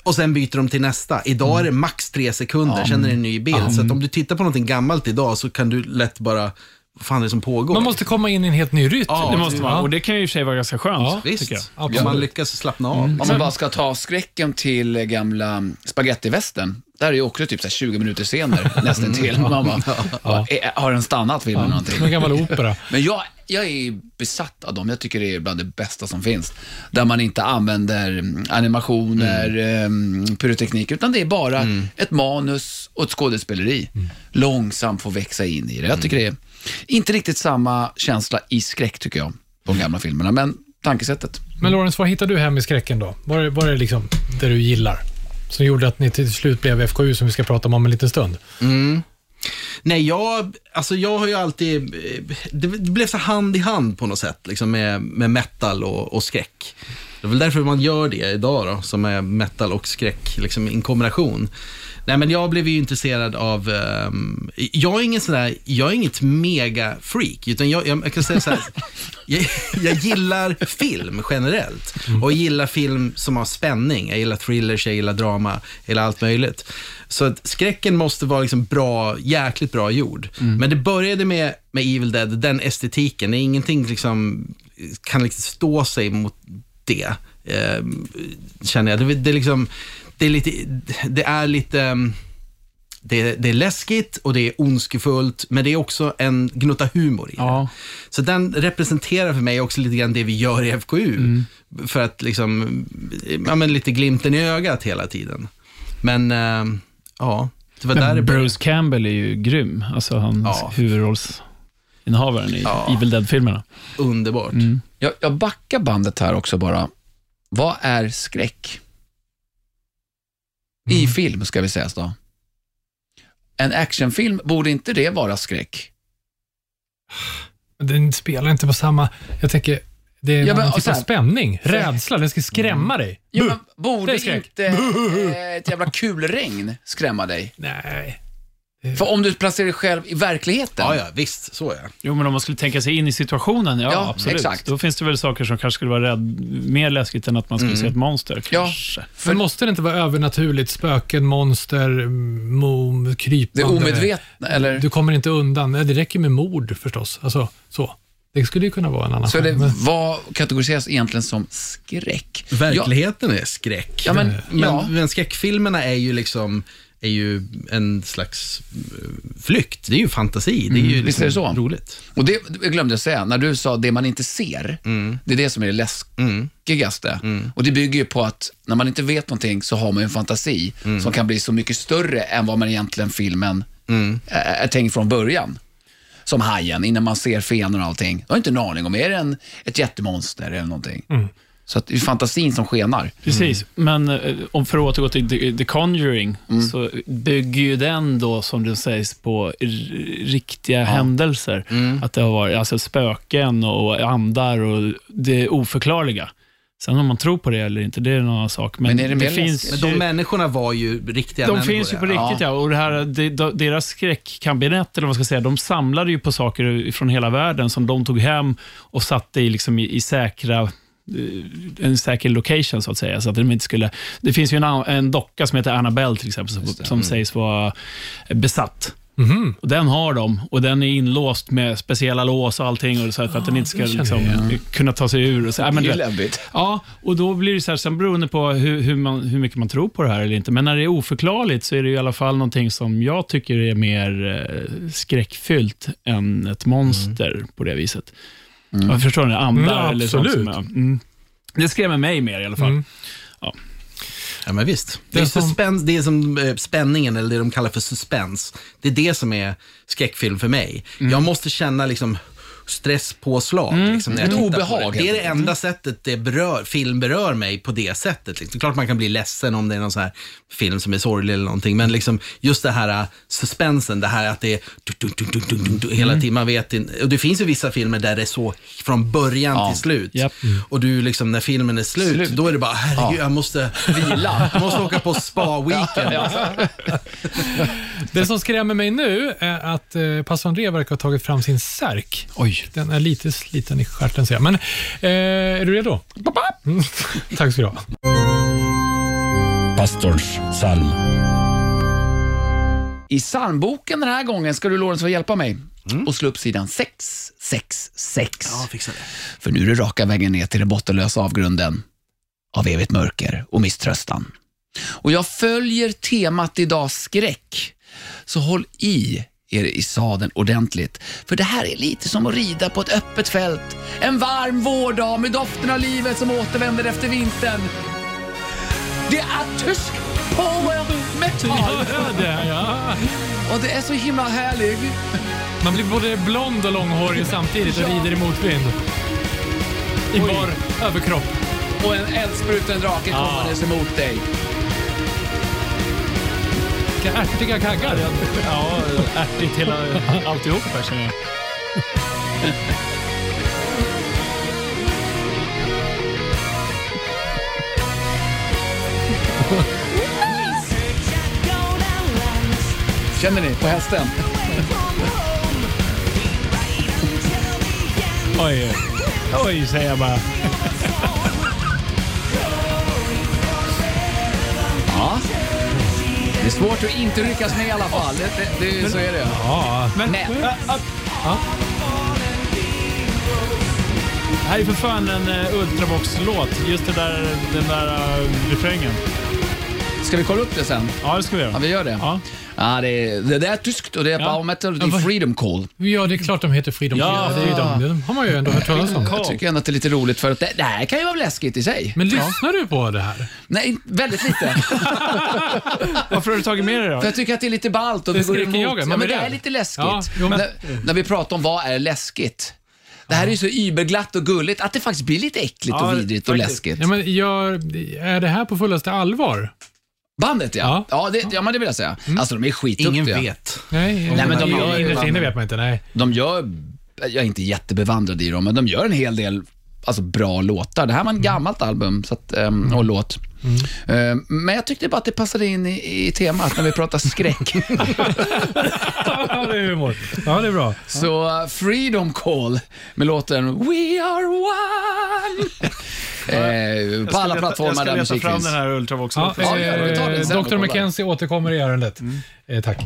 Och sen byter de till nästa. Idag är det max tre sekunder, sen är det en ny bild. Så att om du tittar på någonting gammalt idag så kan du lätt bara, vad fan är det som pågår? Man måste komma in i en helt ny rytm. Ja, Det måste man. Ja. Och det kan ju i och för sig vara ganska skönt, Ja, Visst, jag. om Absolut. man lyckas slappna av. Om man bara ska ta skräcken till gamla spagettivästen. Där är ju också typ så här 20 minuter senare, (laughs) nästan till. Man bara, "Va, är- har den stannat filmen någonting? Som en gammal opera. (laughs) Men jag, jag är besatt av dem. Jag tycker det är bland det bästa som finns. Där man inte använder mm, animationer, mm. pyroteknik, utan det är bara ett manus och ett skådespeleri. Långsamt få växa in i det. Jag tycker det är inte riktigt samma känsla i skräck, tycker jag, på de gamla filmerna. Men tankesättet. Men Lawrence, vad hittar du hem i skräcken då? Vad är, vad är det liksom det du gillar? Som gjorde att ni till slut blev FKU som vi ska prata om om en liten stund. Nej, jag, alltså jag har ju alltid, eh, det, blev så hand i hand på något sätt, liksom med, med metal och, och skräck. Det är väl därför man gör det idag då, som är metal och skräck, liksom en kombination. Nej, men jag blev ju intresserad av, ehm, jag är ingen sån där, jag är inget mega-freak, utan jag, jag, jag kan säga så här, (laughs) jag, jag gillar film generellt. Och jag gillar film som har spänning, jag gillar thrillers, jag gillar drama, jag gillar allt möjligt. Så att skräcken måste vara liksom bra, jäkligt bra gjord. Men det började med, med Evil Dead, den estetiken. Det är ingenting liksom, kan liksom stå sig mot det, eh, känner jag. Det, det, är liksom, det är lite, det är lite, ehm, det, det är läskigt och det är ondskefullt, men det är också en gnutta humor i det. Ja. Så den representerar för mig också lite grann det vi gör i FKU. För att liksom, ja men lite glimten i ögat hela tiden. Men, eh, ja, det var där det Men. Bruce Campbell är ju grym, alltså han Ja. huvudrollsinnehavaren i Ja. Evil Dead-filmerna. Underbart. Jag, jag backar bandet här också bara. Vad är skräck? I film, ska vi säga då. En actionfilm, borde inte det vara skräck? Den spelar inte på samma... Jag tänker, det är Ja, en men, annan typ så av spänning, rädsla. Den ska skrämma dig. Ja, men borde inte eh, (laughs) ett jävla kulregn skrämma dig? Nej. För om du placerar dig själv i verkligheten. Ja, ja, visst, så ja. Jo, men om man skulle tänka sig in i situationen, ja, Ja, absolut. exakt. Då finns det väl saker som kanske skulle vara rädd, mer läskigt än att man skulle se ett monster. Ja. Kanske. Men måste det inte vara övernaturligt? Spöken, monster, mo, Det krypande? är omedvetna, eller? Du kommer inte undan. Nej, Det räcker med mord förstås. Alltså, så. Det skulle ju kunna vara en annan Så det, genre, men- vad kategoriseras egentligen som skräck? Verkligheten är skräck. Ja, men, Men, ja. men skräckfilmerna är ju liksom är ju en slags eh, flykt. Det är ju fantasi. Det är ju liksom Visst är det så? roligt. Och det jag glömde jag säga, när du sa det man inte ser, det är det som är det läskigaste. Och det bygger ju på att när man inte vet någonting så har man ju en fantasi som kan bli så mycket större än vad man egentligen filmen är, är tänkt från början. Som hajen, innan man ser fenor och allting. Du har inte en aning om, är det en, ett jättemonster eller någonting? Så att det är fantasin som skenar. Precis, men eh, om för att återgå till The, Conjuring, så bygger ju den då, som det sägs, på riktiga händelser. Att det har varit alltså, spöken och andar och det oförklarliga. Sen om man tror på det eller inte, det är en annan sak. Men, Men är det mer finns? Men ju- de människorna var ju riktiga de människor. finns ju på ja. riktigt, ja. Och det här, de, de, deras skräckkabinett, eller vad man ska säga, de samlade ju på saker från hela världen som de tog hem och satte i, liksom i, i säkra en säker location så att säga. Så att de inte skulle, det finns ju en, en docka som heter Annabelle till exempel, som, som sägs vara besatt. Och Den har de och den är inlåst med speciella lås och allting och så för att den inte ska liksom, kunna ta sig ur. Och så, ja, men Det är läbbigt. Ja, och då blir det så här, sen beroende på hur, hur, man, hur mycket man tror på det här eller inte. Men när det är oförklarligt så är det i alla fall någonting som jag tycker är mer eh, skräckfyllt än ett monster på det viset. Jag förstår ni? Andar Ja, eller sånt som är, mm. Det skrämmer mig mer i alla fall. Mm. Ja, men visst. Det, Det är, som- suspens, det är som eh, spänningen, eller det de kallar för suspens. Det är det som är skräckfilm för mig. Jag måste känna liksom stresspåslag. Liksom, när jag Ett obehag, Det. det är det enda sättet det berör, film berör mig på det sättet. Liksom. Det är klart man kan bli ledsen om det är någon sån här film som är sorglig eller någonting. Men liksom, just det här uh, suspensen, det här att det är hela tiden. Man vet inte. Och det finns ju vissa filmer där det är så från början Ja. till slut. Japp. Och du liksom, när filmen är slut, Slut. då är det bara, herregud, jag måste Vila. (laughs) jag måste åka på spa-weekend. Det som skrämmer mig nu är att eh, André verkar ha tagit fram sin särk. Oj. Den är lite sliten i stjärten ser jag. Men eh, är du redo? Mm. (laughs) Tack ska du ha. Pastorns psalm. I psalmboken den här gången ska du Lorenz få hjälpa mig och slå upp sidan 666. Ja, fixa det. För nu är det raka vägen ner till den bottenlösa avgrunden av evigt mörker och misströstan. Och jag följer temat idag skräck, så håll i er i sadeln ordentligt. För det här är lite som att rida på ett öppet fält. En varm vårdag med doften av livet som återvänder efter vintern. Det är tysk power metal det, ja. och det är så himla härlig. Man blir både blond och långhårig samtidigt och rider i motvind. I bar överkropp. Och en eldspruten drake kommandes emot dig. Vilka ärtiga kaggar. Ja, ärtigt hela alltihop här känner jag. Känner ni på hästen? Oj, oj säger jag bara. Det är svårt att inte ryckas med i alla fall. Det, det, det, så är det. Ja, men... Men, Det här är för fan en uh, Ultravox-låt. Just det där, den där uh, refrängen. ska vi kolla upp det sen? Ja, det ska vi göra. Ja, vi gör det. Ja. Ja, det, är, det, är tyskt och det är Ja. power metal det är freedom call. Ja, det är klart de heter Freedom Ja. Call. Det är ju de. De har man ju ändå hört talas om. Jag tycker ändå att det är lite roligt för att det, det här kan ju vara läskigt i sig. Men lyssnar du på det här? Nej, väldigt lite. (laughs) Varför har du tagit med dig det För då? jag tycker att det är lite ballt och Det vi går emot. man Ja, men blir det är rädd. lite läskigt. Ja, jo, men- när, när vi pratar om vad är läskigt. Det här är ju så überglatt och gulligt att det faktiskt blir lite äckligt Ja, och vidrigt och faktiskt. läskigt. Ja, men gör, är det här på fullaste allvar? Bandet ja. Ja. Ja, det, ja men det vill jag säga. Alltså de är skitduktiga. Ingen vet. Nej, Nej, men de gör innerst inne vet man inte. Nej. De gör, jag är inte jättebevandrad i dem, men de gör en hel del alltså, bra låtar. Det här var Mm. en gammalt album så att, ehm, och låt. Ehm, men jag tyckte bara att det passade in i, i temat när vi pratar skräck. (laughs) Ja, det är humor. Ja, det är bra. Så uh, Freedom Call med låten We are one. (laughs) eh, på alla plattformar där Jag musik ska leta fram finns. den här Ultravox-låten. Ja, ja, eh, Dr. McKenzie återkommer i ärendet. Eh, tack.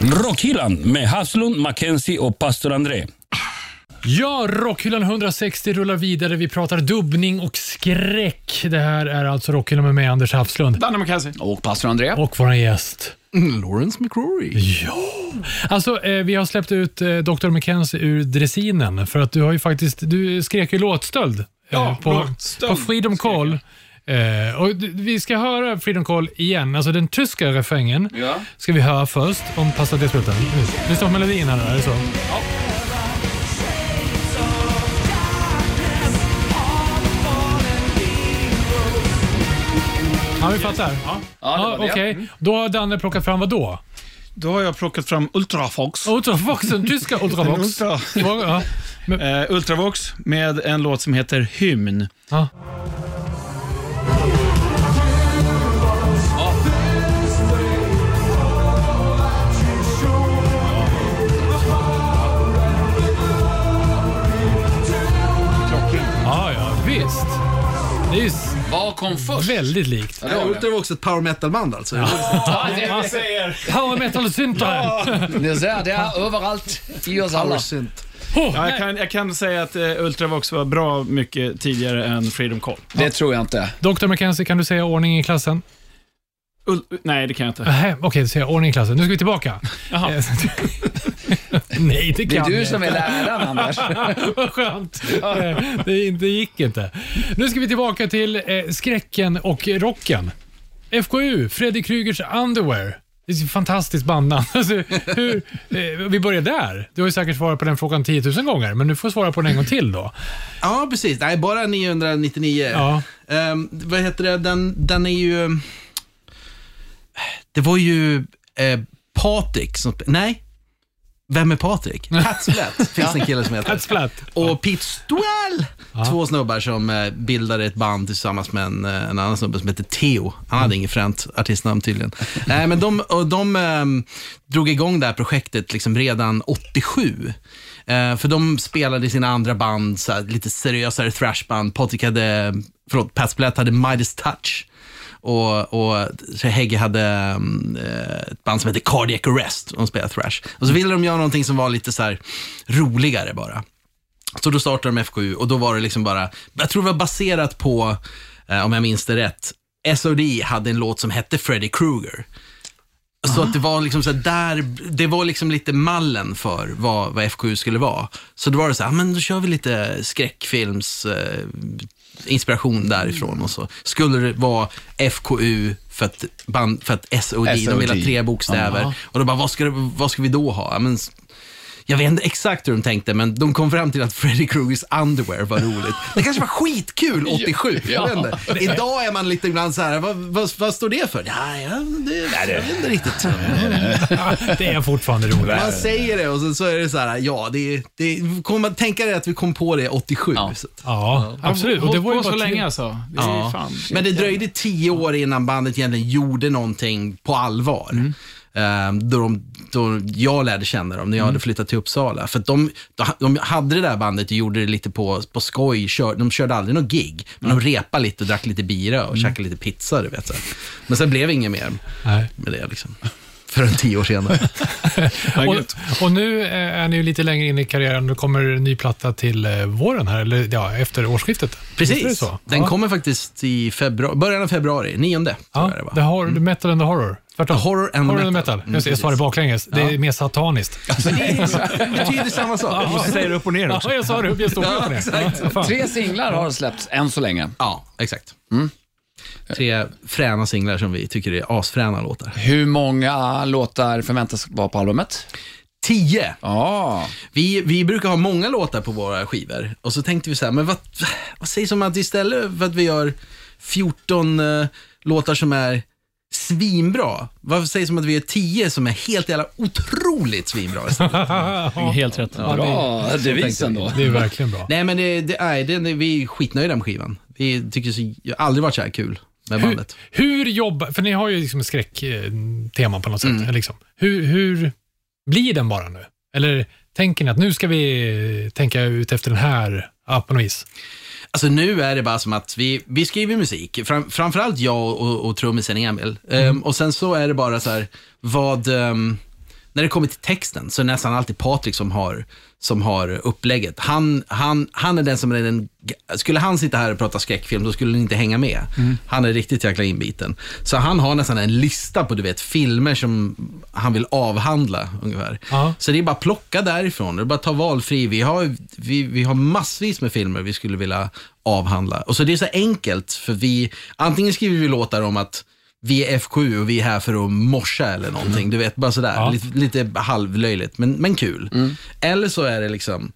Rockhyllan med Haslund, Mackenzie och pastor André. Ja, Rockhyllan 160 rullar vidare. Vi pratar dubbning och skräck. Det här är alltså Rockhyllan med mig, Anders Hafslund. Danne McKenzie. Och pastor André. Och vår gäst. Lawrence McCrory. Ja. Alltså, eh, vi har släppt ut eh, Dr. McKenzie ur dressinen för att du har ju faktiskt, du skrek ju låtstöld eh, Ja, på, låtstöld på Freedom skrek Call. Eh, och d- vi ska höra Freedom Call igen, alltså den tyska refrängen Ja. ska vi höra först om passar det slutet. Lyssna på melodin här, är det så? Ja, vi fattar. Ja, Ja, det var det. Okej, då har Danne plockat fram vad då? Då har jag plockat fram Ultravox. Den tyska (laughs) Ultravox. Ultra. Ja. Men, (laughs) Eh, Ultravox med en låt som heter Hymn. ja. Ja, ja, visst. Det är ju Vad kom först? väldigt likt. Ja, det var det. Ultra var också ett power metal-band alltså. Power metal syntaren. Ni ser, det är överallt i oss alla. Power. Oh, Ja, jag, kan, jag kan säga att eh, Ultravox var bra mycket tidigare än Freedom Call. Det tror jag inte. Dr. McKenzie, kan du säga ordning i klassen? Ul- nej, det kan jag inte. Okej, då säger jag ordning i klassen. Nu ska vi tillbaka. (laughs) Nej, det Det är kan du jag som är läraren, Anders. (laughs) Vad skönt. Eh, Det, det gick inte. Nu ska vi tillbaka till eh, skräcken och rocken. FKU, Freddy Krügers Underwear. Det är ett fantastiskt bandnamn. (laughs) Alltså, hur, eh, vi börjar där. Du har ju säkert svarat på den frågan 10 000 gånger, men du får svara på den en gång till då. Ja, precis. Nej, bara 999. Ja. Ehm, vad heter det? Den, den är ju... Det var ju eh, Patrik som... Nej. Vem är Patrik? (laughs) Pat Splat finns en kille som heter. Pat. Och Pete Stwell. Två snubbar som eh, bildade ett band tillsammans med en, eh, en annan snubbe som heter Theo. Han hade inget fränt artistnamn tydligen. Nej, men de, och de ehm, drog igång det här projektet liksom redan 87. Eh, för de spelade i sina andra band, så här, lite seriösare thrashband. Patrik hade, förlåt, Pat Splat hade Midas Touch. Och, och så Hegge hade mm, eh, ett band som heter Cardiac Arrest. och De spelade thrash. Och så ville de göra någonting som var lite så roligare bara. Så då startade de FKU och då var det liksom bara, jag tror det var baserat på, eh, om jag minns det rätt, SOD hade en låt som hette Freddy Krueger. Så att det var liksom så där, det var liksom lite mallen för vad, vad FKU skulle vara. Så då var det så här, "Ah, men då kör vi lite skräckfilms eh, inspiration därifrån och så skulle det vara FKU för att, band, för att SOD, de vill ha SOD. tre bokstäver. Och då bara, vad ska, det, vad ska vi då ha? Ja, Men, jag vet inte exakt hur de tänkte, men de kom fram till att Freddy Krugers underwear var roligt. Det kanske var skitkul 87, jag vet inte. Idag är man lite ibland så här, vad, vad, vad står det för? Ja, ja, det, jag vet inte riktigt. Det är fortfarande roligt. Man säger det och så, så är det så här, ja, det, det, kommer man tänka dig att vi kom på det 87. Ja. Så. Ja, absolut. Och det var ju så länge alltså. Det Ja. fan. Men det dröjde tio år innan bandet egentligen gjorde någonting på allvar. Ehm, då, de, då jag lärde känna dem, när jag hade flyttat till Uppsala. För de, de, de hade det där bandet och gjorde det lite på, på skoj. Kör, de körde aldrig någon gig, men de repade lite och drack lite bira och käkade lite pizza. Du vet, så. Men sen blev det inget mer Nej. med det. Liksom. Förrän tio år senare. (laughs) Och, och nu eh, är ni ju lite längre in i karriären. Det kommer en ny platta till eh, våren här, eller ja, efter årsskiftet. Precis. så? Den ja. kommer faktiskt i februari, början av februari, nionde. Ja, det var. det har Metal and the Horror. Tvärtom. Horror and horror metal. metal. Mm, Just jag sa det baklänges. Det är mer sataniskt. Det betyder samma sak. Du måste säga det upp och ner också. Ja, jag sa det. Jag stod upp på det. Ja, fan. Tre singlar har släppts än så länge. Ja, exakt. Tre fräna singlar som vi tycker är asfräna låtar. Hur många låtar förväntas vara på albumet? Tio! Ja, Vi, vi brukar ha många låtar på våra skivor och så tänkte vi så här, men vad, vad sägs om att istället för att vi gör 14 eh, låtar som är svinbra, vad sägs om att vi gör 10 som är helt jävla otroligt svinbra (laughs) istället? Helt rätt. bra devisen då. Det är verkligen bra. Nej men det, det, nej, det, det, vi är skitnöjda med skivan. Vi tycker så, jag har aldrig varit så här kul med Hur, bandet. hur jobbar... För ni har ju liksom skräcktema på något Mm. sätt. Liksom. Hur, hur blir den bara nu? Eller tänker ni att nu ska vi tänka ut efter den här ja, på något vis? Alltså nu är det bara som att vi, vi skriver musik, Fram, framförallt jag och, och trummisen Emil. Ehm, och sen så är det bara så här, vad, Um, när det kommer till texten så är det nästan alltid Patrik som har, som har upplägget. Han, han, han är den som är den, skulle han sitta här och prata skräckfilm, då skulle han inte hänga med. Han är riktigt jäkla inbiten. Så han har nästan en lista på, du vet, filmer som han vill avhandla ungefär. Ja. Så det är bara att plocka därifrån. Det är bara att ta valfri. Vi har, vi, vi har massvis med filmer vi skulle vilja avhandla. Och så det är så enkelt, för vi, antingen skriver vi låtar om att vi är FKU och vi är här för att morsa eller någonting. Du vet, bara sådär. Ja. Lite, lite halvlöjligt, men, men kul. Eller så är det liksom,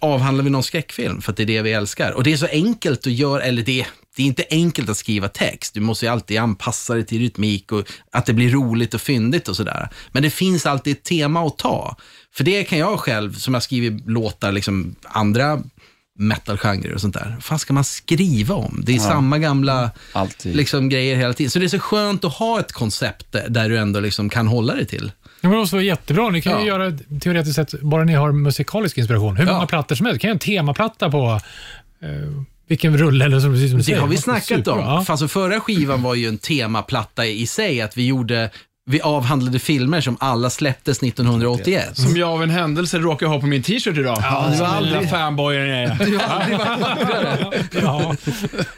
avhandlar vi någon skräckfilm för att det är det vi älskar. Och det är så enkelt att göra, eller det, det är inte enkelt att skriva text. Du måste ju alltid anpassa det till rytmik och att det blir roligt och fyndigt och sådär. Men det finns alltid ett tema att ta. För det kan jag själv, som jag skriver låtar, liksom andra metalgenrer och sånt där. Vad fan ska man skriva om? Det är samma gamla Alltid. liksom, grejer hela tiden. Så det är så skönt att ha ett koncept där du ändå liksom kan hålla dig till. Det måste vara jättebra. Ni kan ju Ja. göra teoretiskt sett, bara ni har musikalisk inspiration, hur Ja. många plattor som helst. Kan göra en temaplatta på eh, vilken rulle eller som, precis som du Det säger. har vi snackat om. Ja. Alltså förra skivan var ju en temaplatta i sig, att vi gjorde vi avhandlade filmer som alla släpptes 1981. Som jag av en händelse råkar ha på min t-shirt idag. Ja, det var aldrig- fanboyen jag är. Du har aldrig varit. Ja.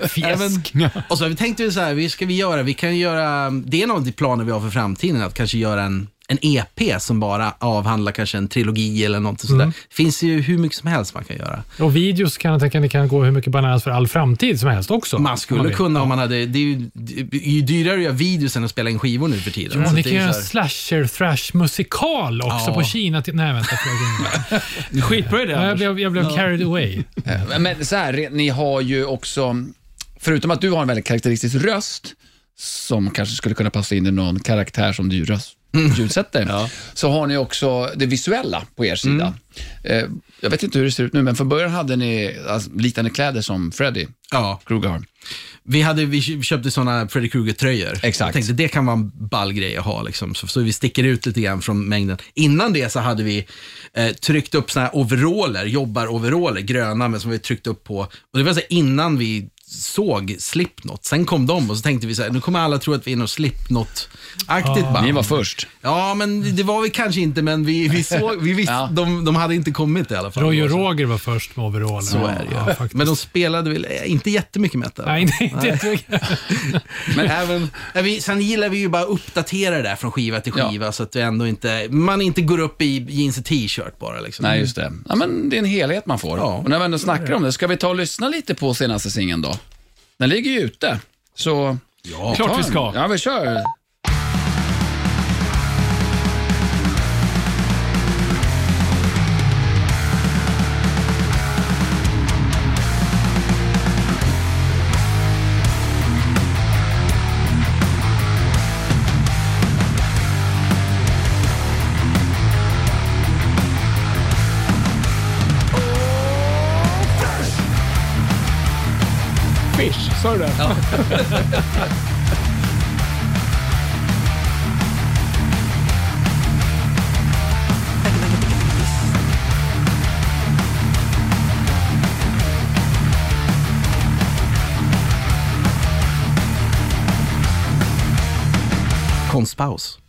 Fjäsk. Och så har vi så här, vi ska vi göra, vi kan göra, det är en av de planer vi har för framtiden, att kanske göra en, en EP som bara avhandlar kanske en trilogi eller något sådär. Mm. Det finns ju hur mycket som helst man kan göra. Och videos kan jag tänka mig kan gå hur mycket bananas för all framtid som helst också. Man skulle vill. kunna om man hade, det är ju, det är ju dyrare att göra videos än att spela in skivor nu för tiden. Ja, ni det kan är göra en här- slasher thrash musikal också Ja. på Kina. Till, nej, vänta. (laughs) Skitbra idé, jag, blev, jag blev carried away. Eh, Men så här, ni har ju också, förutom att du har en väldigt karaktäristisk röst, som kanske skulle kunna passa in i någon karaktär som du röst, ljudsätter, så har ni också det visuella på er sida. Eh, jag vet inte hur det ser ut nu, men från början hade ni alltså, liknande kläder som Freddy Ja, Krueger har. vi, hade, vi köpte sådana Freddy Krueger-tröjor. Exakt. Jag tänkte det kan vara en ball grej att ha, liksom, så, så vi sticker ut lite grann från mängden. Innan det så hade vi eh, tryckt upp såna här overaller, jobbar-overaller, gröna, men som vi tryckt upp på. Och det var så innan vi såg Slipknot. Sen kom de och så tänkte vi så här, nu kommer alla tro att vi är något Slipknot-aktigt band. Ni var först. Ja, men det var vi kanske inte, men vi, vi såg, vi visste, Ja. de, de hade inte kommit i alla fall. Roy och Roger var först med overaller. Så är det ju. ja, faktiskt. men de spelade väl eh, inte jättemycket metal. Nej, inte, inte jättemycket. Men även, ja, vi, sen gillar vi ju bara att uppdatera det där från skiva till Ja. skiva så att vi ändå inte, man inte går upp i jeans och t-shirt bara. Liksom. Nej, just det. Ja, men det är en helhet man får. Ja. Och när vi ändå snackar om det, ska vi ta och lyssna lite på senaste singeln då? Den ligger ju ute, så... Ja. Klart vi ska. Ja, vi kör. Fish, sa du det? Konstpaus.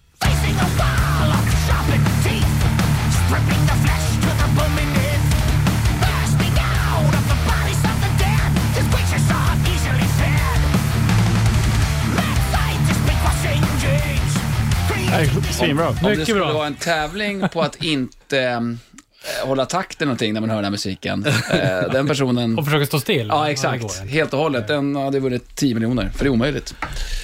Svinbra. Om det skulle bra. vara en tävling på att inte eh, hålla takten någonting när man hör den här musiken. Eh, den personen... (laughs) Och försöka stå still. Ja, det exakt. inte. Helt och hållet. Den hade vunnit 10 miljoner, för det är omöjligt.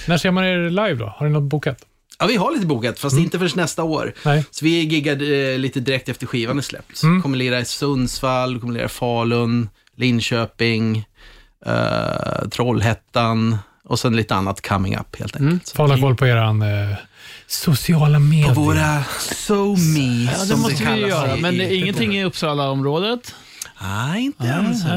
När ser man er live då? Har ni något bokat? Ja, vi har lite bokat, fast inte förrän nästa år. Nej. Så vi giggade eh, lite direkt efter skivan är släppt. Kommer lira i Sundsvall, kommer lira i Falun, Linköping, eh, Trollhättan och sen lite annat coming up helt enkelt. Så Får hålla koll på er eh, sociala medier. På våra SoMe, Ja, det måste vi kallas göra. i- Men det är i- ingenting i Uppsala-området. Nej, inte än. så.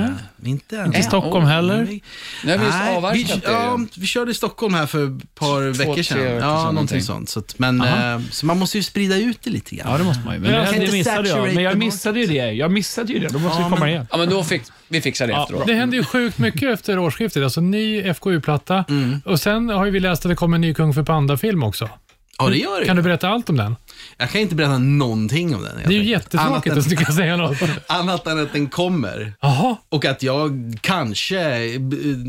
Inte än. Inte Stockholm heller. Har vi Nej, avverkat vi, det. ja, vi körde i Stockholm här för ett par veckor tre sedan. veckor Ja, någonting någonting. sånt. Så, att, men, eh, så man måste ju sprida ut det lite grann. Ja, det måste man ju. Men Men det, jag det inte missade jag. Men jag missade ju det. Jag missade ju det. Då måste Ja, vi komma men- igen. Ja, men då fick, vi fixar det efteråt. Det händer ju sjukt mycket (laughs) efter årsskiftet. Alltså ny FKU-platta och sen har ju vi läst att det kommer en ny Kung för Panda-film också. Ja, det gör det. Kan du berätta allt om den? Jag kan inte berätta någonting om den. Det är ju jättetråkigt att du ska säga något. (laughs) Annat än att den kommer. Jaha. Och att jag kanske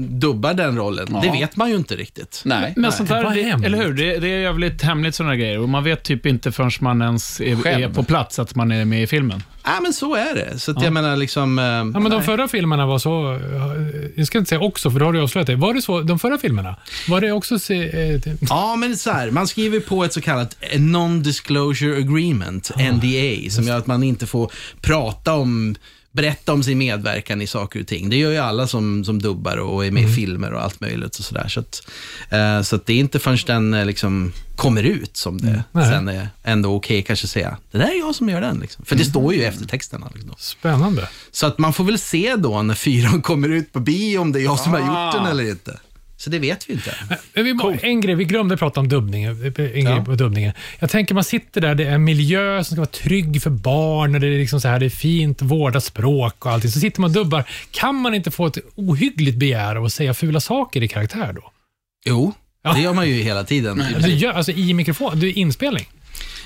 dubbar den rollen. Det vet man ju inte riktigt. Nej. Men sånt här, Vad det, eller hur? Det, det är jävligt hemligt sådana grejer. Och man vet typ inte förrän man ens är, är på plats att man är med i filmen. Nej, men så är det. Så att jag menar liksom... eh, Ja, men de förra filmerna var så... eh, Jag ska inte säga också, för då har du avslöjat det. Var det så, de förra filmerna? Var det också... Se, eh, Ja, men så här, man skriver på ett så kallat non-disclosure agreement, NDA, som gör att man inte får prata om berätta om sin medverkan i saker och ting. Det gör ju alla som, som dubbar och är med i filmer och allt möjligt och sådär. Så, att, eh, så att det är inte förrän den eh, liksom kommer ut som det Nej. sen är ändå okej kanske säga, det där är jag som gör den. Liksom. För det står ju i eftertexterna. Liksom. Spännande. Så att man får väl se då när fyran kommer ut på bio om det är jag som har gjort Ah. den eller inte. Så det vet vi inte. Men vi, må- en grej, vi glömde prata om dubbning. En grej på dubbningen. Jag tänker man sitter där, det är en miljö som ska vara trygg för barn och det är, liksom så här, det är fint, vårdat språk och allting. Så sitter man och dubbar. Kan man inte få ett ohyggligt begär av att säga fula saker i karaktär då? Jo, Ja. det gör man ju hela tiden. Alltså, gör, alltså i mikrofon, du, inspelning?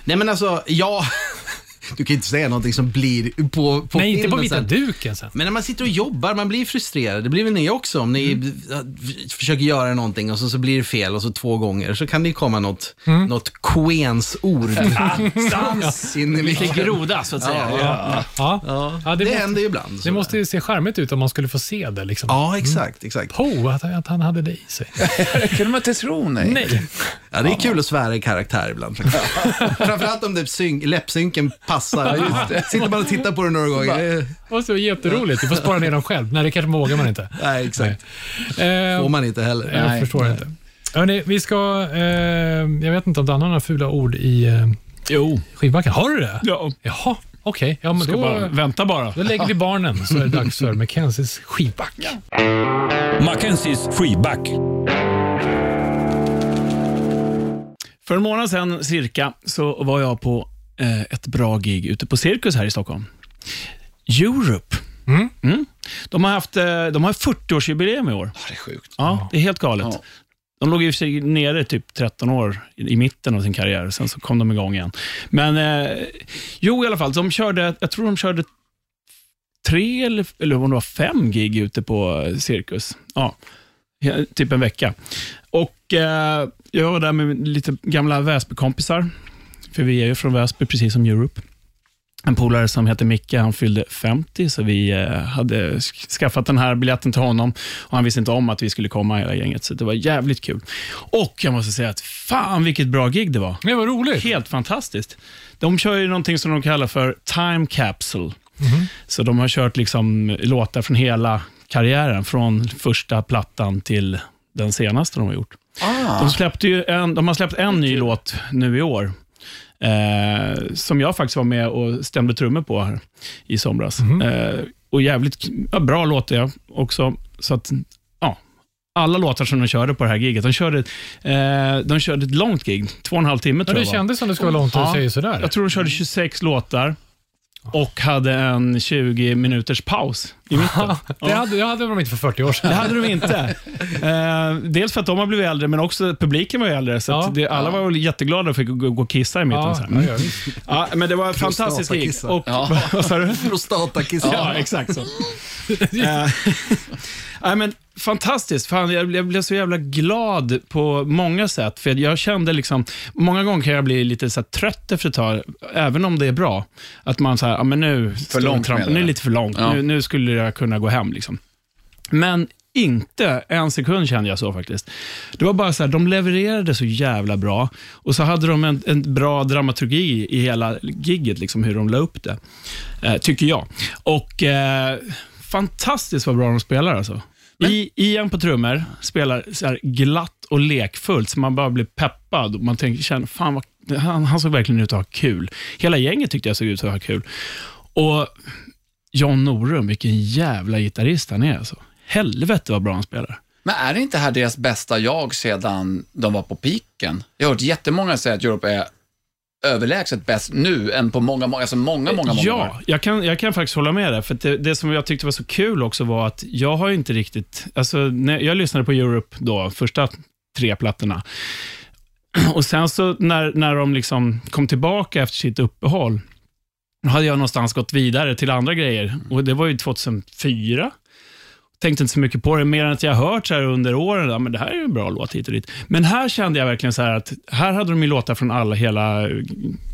Nej men alltså, ja. Du kan inte säga någonting som blir på, på Nej, inte på vita sen. duken sen. Men när man sitter och jobbar, man blir frustrerad. Det blir väl ni också om ni Mm. försöker göra någonting och så, så blir det fel och så två gånger. Så kan det ju komma något, Mm. något Queens-ord (laughs) in i Lite groda, så att säga. Ja. Ja, ja. det, Det måste, händer ju ibland. det måste ju se charmigt ut om man skulle få se det. Liksom. Ja, exakt. exakt. Oh, att, att han hade det i sig. (laughs) Det kunde man inte tro, nej. Nej. Ja, det är kul att svära i karaktär ibland. (laughs) Framförallt om det syn- läppsynken passar. Sitter man och tittar på det några gånger. Det- Och så jätteroligt. Du får spara ner dem själv. Nej, det kanske vågar man inte. Nej, exakt. Eh, Får man inte heller. jag Nej. förstår inte. Hörrni, vi ska... Eh, jag vet inte om Dan har några fula ord i eh, Jo. skivbacken. Har du det? Ja. Jaha, okej. Ja, men Ska då, bara, vänta bara. då lägger vi barnen så är det dags för (laughs) Mackenzies skivback. Mackenzies freeback. För en månad sedan cirka så var jag på eh, ett bra gig ute på Cirkus här i Stockholm. Europe. Mm. De har haft eh, de har 40-årsjubileum i år. Det är sjukt. Ja, det är helt galet. Ja. De låg i och för sig nere typ 13 år i, mitten av sin karriär, sen så kom de igång igen. Men eh, jo, i alla fall, de körde, jag tror de körde tre eller, eller om det var fem gig ute på eh, Cirkus. Ja, typ en vecka. Och eh, jag var där med lite gamla Väsby-kompisar, för vi är ju från Väsby, precis som Europe. En polare som heter Micke, han fyllde 50, så vi eh, hade sk- skaffat den här biljetten till honom. Och Han visste inte om att vi skulle komma hela gänget, så det var jävligt kul. Och jag måste säga att fan vilket bra gig det var. Det var roligt. Helt fantastiskt. De kör ju någonting som de kallar för time capsule. Så de har kört liksom låtar från hela karriären, från första plattan till den senaste de har gjort. De, släppte ju en, de har släppt en ny låt nu i år, eh, som jag faktiskt var med och stämde trummor på här i somras. Eh, och jävligt ja, bra låt är också. Så att, ja, alla låtar som de körde på det här giget, de körde, eh, de körde ett långt gig, två och en halv timme Ja, tror det jag var. kändes som det skulle vara långt att Ja. säga sådär. Jag tror de körde 26 låtar och hade en 20 minuters paus i mitten. (laughs) det, hade, det hade de inte för 40 år sedan. Det hade de inte. Eh, dels för att de har blivit äldre, men också publiken var ju äldre. Så Ja. att det, alla var väl jättegglada och fick gå, gå och kissa i mitten. Ja, så här. ja, ja, visst. Ja, men det var ett fantastiskt gig. Prostatakissa. Och, Ja. (laughs) Vad sa du? Prostatakiss. Ja, exakt så. (laughs) Eh, Nej, men fantastiskt. Fan, jag, jag blev så jävla glad på många sätt. För jag kände liksom, många gånger kan jag bli lite så här trött efter ett tag, även om det är bra. Att man ja men nu, långt tramp- nu är det lite för långt. Ja. Nu, nu skulle jag kunna gå hem. Liksom. Men inte en sekund kände jag så faktiskt. Det var bara så här, de levererade så jävla bra och så hade de en, en bra dramaturgi i hela gigget, liksom, hur de la upp det. Eh, tycker jag. Och eh, fantastiskt vad bra de spelar alltså. I, Ian på trummor spelar så här glatt och lekfullt, så man bara blir peppad. Och man tänker, känner, fan vad, han, han såg verkligen ut att ha kul. Hela gänget tyckte jag såg ut att ha kul. Och John Norum, vilken jävla gitarrist han är. Alltså. Helvete vad bra han spelar. Men är det inte här deras bästa jag sedan de var på piken? Jag har hört jättemånga säga att Europe är överlägset bäst nu än på många, många, alltså många, många, många år. Ja, jag kan, jag kan faktiskt hålla med dig. För det, det som jag tyckte var så kul också var att jag har inte riktigt... Alltså, när jag lyssnade på Europe då, första tre plattorna. (clears throat) Och sen så när, när de liksom kom tillbaka efter sitt uppehåll, då hade jag någonstans gått vidare till andra grejer. Och det var ju 2004. Tänkte inte så mycket på det, mer än att jag har hört så här under åren, ja, men det här är ju en bra låt hit och dit. Men här kände jag verkligen så här att här hade de ju låtar från alla, hela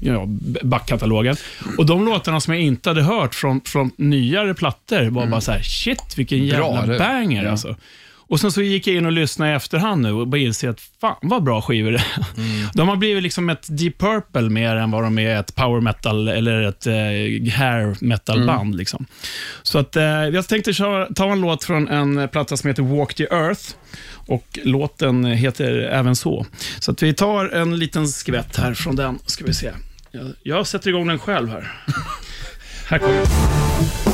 ja, backkatalogen. Och de låtarna som jag inte hade hört från, från nyare plattor var bara så här, shit vilken Bra, jävla du. banger alltså. Och sen så gick jag in och lyssnade i efterhand nu och bara inser att fan vad bra skivor det är. De har blivit liksom ett Deep Purple mer än vad de är ett power metal eller ett eh, hair metal band. Liksom. Så att, eh, jag tänkte ta en låt från en platta som heter Walk the Earth och låten heter även så. Så att vi tar en liten skvätt här från den, ska vi se. Jag, jag sätter igång den själv här. (laughs) här kommer den.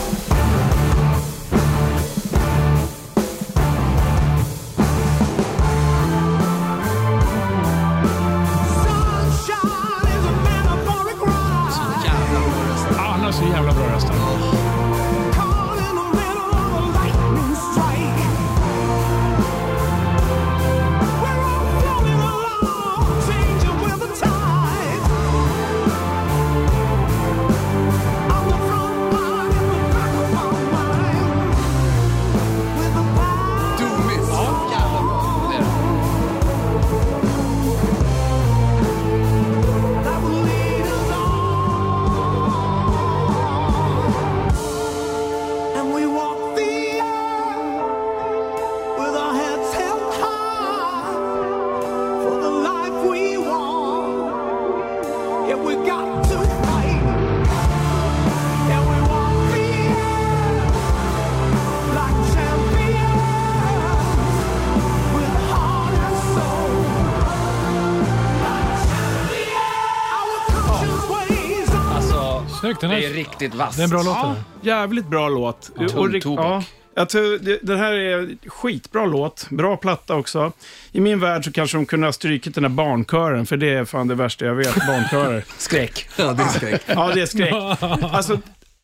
Snyggt. Den Det är riktigt vass. det är en bra låt. Ja, det jävligt bra låt. Tung tobak. ja, jag tror det, den här är skitbra låt. Bra platta också. I min värld så kanske de kunde ha strykit den här barnkören, för det är fan det värsta jag vet, barnkörer. (laughs) Skräck. Ja, det är skräck. Ja, det är skräck. (laughs) Alltså,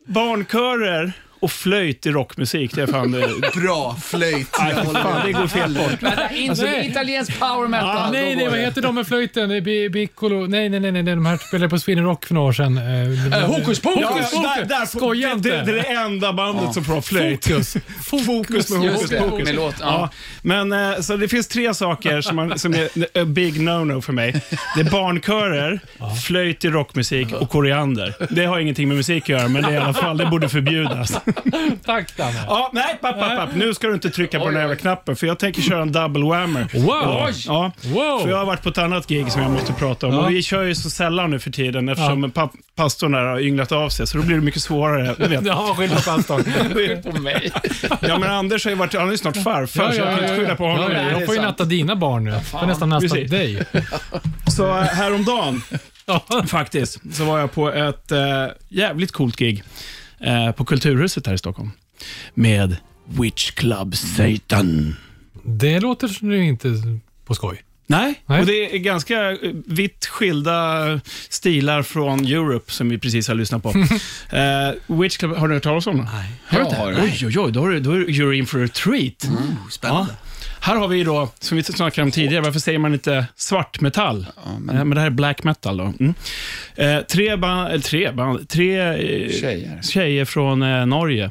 barnkörer och flöjt i rockmusik, det är fan det... Bra flöjt. Nej, fan, det går fel bort. Vänta, inte Nej. italiensk power metal. Ah, nej, nej, vad heter de med flöjten? Det är Bi- Piccolo. Nej, nej, nej, nej, de här spelade på Sweden Rock för några år sedan. Eh, Eh, Hokus pokus! Ja, Ja, där, där, Skoja det, inte. det, det är det enda bandet som får flöjt. Fokus. Fokus med hokus det, pokus. med låt. Ja. Ja. Men eh, så det finns tre saker som, man, som är a big no-no för mig. Det är barnkörer, flöjt i rockmusik och koriander. Det har ingenting med musik att göra, men det är i alla fall, det borde förbjudas. (laughs) Tack, Danne. Ja, nej, papp, papp, papp. Nu ska du inte trycka på den här jävla knappen, för jag tänker köra en double whammer. Wow. Ja, Wow. för jag har varit på ett annat gig som jag måste prata om. Ja. Och vi kör ju så sällan nu för tiden eftersom papp, pastorn där har ynglat av sig, så då blir det mycket svårare. Du vet. (laughs) Ja, skyll på pastorn. (laughs) på mig. Ja, men Anders har ju varit, han är ju snart farfar, så jag kan inte skylla på honom. Ja, ja, jag får ju natta dina barn nu. Får nästan nästa Precis. dig. Så eh, häromdagen, Ja. faktiskt, så var jag på ett eh, jävligt coolt gig eh, på Kulturhuset här i Stockholm. Med Witch Club Satan. Det låter det inte på skoj. Nej, Nej. och det är ganska eh, vitt skilda stilar från Europe som vi precis har lyssnat på. (laughs) eh, Witch Club, har du hört talas om den? Nej. Har du inte? Oj, oj, oj, då är, du- då är du- you're in for a treat. Spännande. Här har vi då, som vi snackade om tidigare, varför säger man inte svartmetall? men... men det här är black metal då. Mm. Eh, tre band, eller tre band, tre eh, Tjejer. tjejer från eh, Norge.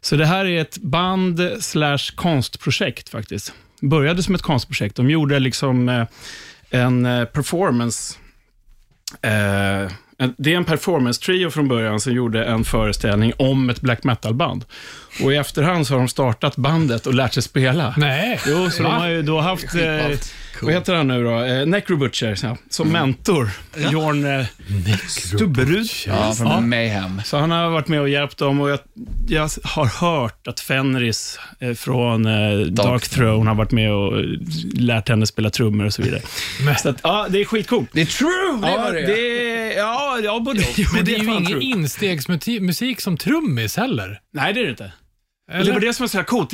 Så det här är ett band slash konstprojekt faktiskt. Började som ett konstprojekt. De gjorde liksom eh, en eh, performance Eh, det är en performance-trio från början som gjorde en föreställning om ett black metal-band. Och i efterhand så har de startat bandet och lärt sig spela. Nej. Jo, så de har ju då haft, eh, vad heter han nu då, eh, Necrobutcher ja, som mentor. Jorn eh, Stubberud. Ja, från Mayhem. Så han har varit med och hjälpt dem och jag, jag har hört att Fenris eh, från eh, Dark, Throne har varit med och eh, lärt henne spela trummor och så vidare. (laughs) Så att, ja, det är skitcoolt. Det är true, det Ja, var det. det, ja, ja, både, (laughs) jo, Men det är ju ingen instegsmusik som trummis heller. Nej, det är det inte. Eller? Det var det som var så här coolt.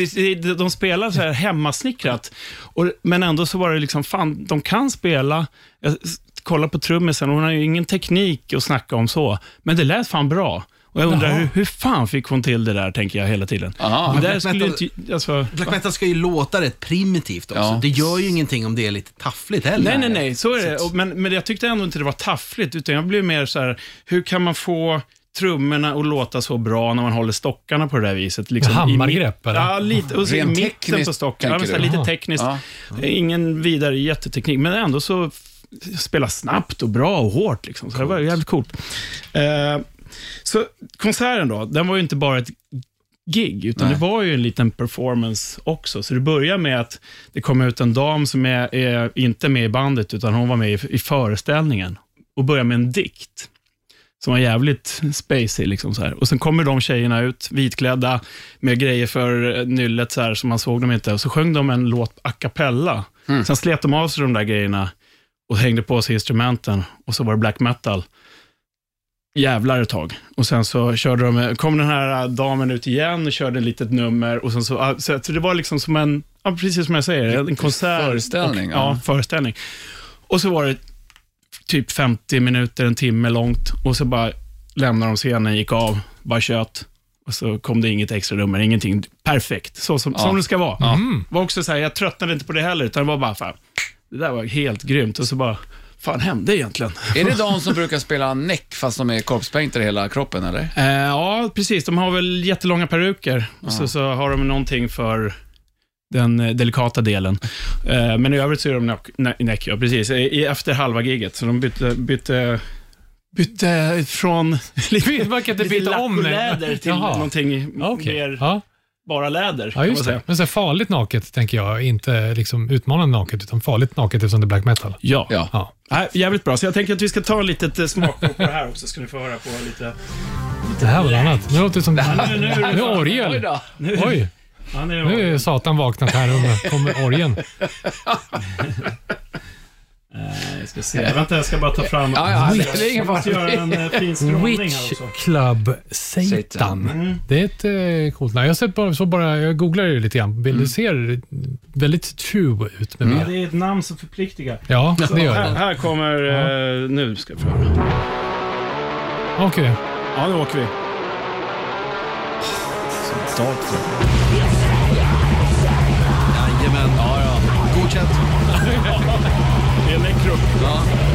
De, spelar så här hemmasnickrat, och, men ändå så var det liksom, fan, de kan spela. Jag kollar på trummisen hon har ju ingen teknik att snacka om så, men det lät fan bra. Och jag undrar, hur, hur fan fick hon till det där, tänker jag hela tiden. Men det Black metal- inte, alltså, Black metal ska ju låta rätt primitivt också. Ja. Det gör ju ingenting om det är lite taffligt heller. Nej, nej, nej, så är det. Men, men jag tyckte ändå inte det var taffligt, utan jag blev mer så här, hur kan man få trummorna att låta så bra när man håller stockarna på det där viset? Liksom, i Hammargrepp, eller? Ja, lite. Och så i mitten tekniskt, på stocken. Ja, lite tekniskt. Ja. Ingen vidare jätteteknik, men ändå så spela snabbt och bra och hårt. Liksom. Så det var jävligt coolt. Eh, så konserten då, den var ju inte bara ett gig, utan Nej. det var ju en liten performance också. Så det börjar med att det kom ut en dam som är, är inte med i bandet, utan hon var med i, i föreställningen och börjar med en dikt som var jävligt spacey. Liksom så här. Och sen kommer de tjejerna ut, vitklädda, med grejer för eh, nyllet, så här, så man såg dem inte. Och så sjöng de en låt a cappella. Sen slet de av sig de där grejerna och hängde på sig instrumenten och så var det black metal. Jävlar ett tag. Och sen så körde de, kom den här äh, damen ut igen och körde ett litet nummer. Och sen så, äh, så, så det var liksom som en, ja, precis som jag säger, en konsert. Föreställning, Och, ja, ja. föreställning. Och så var det typ 50 minuter, en timme långt. Och så bara lämnade de scenen, gick av, bara kött. Och så kom det inget extra nummer, ingenting. Perfekt, så som, som det ska vara. Mm. var också så här, jag tröttnade inte på det heller, utan det var bara, fan, det där var helt grymt. Och så bara, fan hände egentligen? Är det (laughs) de som brukar spela näck fast de är korpspainter hela kroppen, eller? Eh, ja, precis. De har väl jättelånga peruker och så, så har de någonting för den eh, delikata delen. Eh, men i övrigt så är de näck, nä- näck ja, precis. Efter halva giget, så de bytte, bytte, bytte från (laughs) lite, Man kan inte lite byta om det. läder till Jaha. någonting Okej. mer Ja. bara läder. ja, kan man just säga. det. Men så här farligt naket, tänker jag. Inte liksom utmanande naket, utan farligt naket eftersom det är black metal. Ja. Ja. Ja. Nej, jävligt bra. Så jag tänker att vi ska ta en litet smakprov på det här också, ska ni få höra på lite... Det här var något annat. Nu låter det som... Nu nu- är det Oj orgel. då. Oj, Ja, det är nu är Satan vaknat här och kommer orgeln. Vi (laughs) ska se. Vänta, jag ska bara ta fram... Ja, ja, det är ingen Jag fara. göra en eh, fin här Witch också. Club Satan. Satan. Det är ett eh, coolt namn. Jag, har sett bara, så bara, jag googlade det lite grann. Bilden ser väldigt true ut med Ja, mig. det är ett namn som förpliktigar. Ja, det gör Här, det. här kommer... Eh, nu ska vi få höra. Okej. Ja, nu åker vi. Jajamän. Ja, ja. Godkänt. (laughs) Elektro. Dear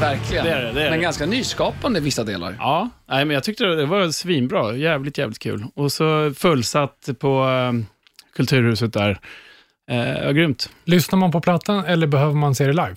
verkligen. Det är det, det är det. Men ganska nyskapande i vissa delar. Ja, nej, men jag tyckte det var svinbra. Jävligt, jävligt kul. Och så fullsatt på eh, Kulturhuset där. Eh, ja, grymt. Lyssnar man på plattan eller behöver man se det live?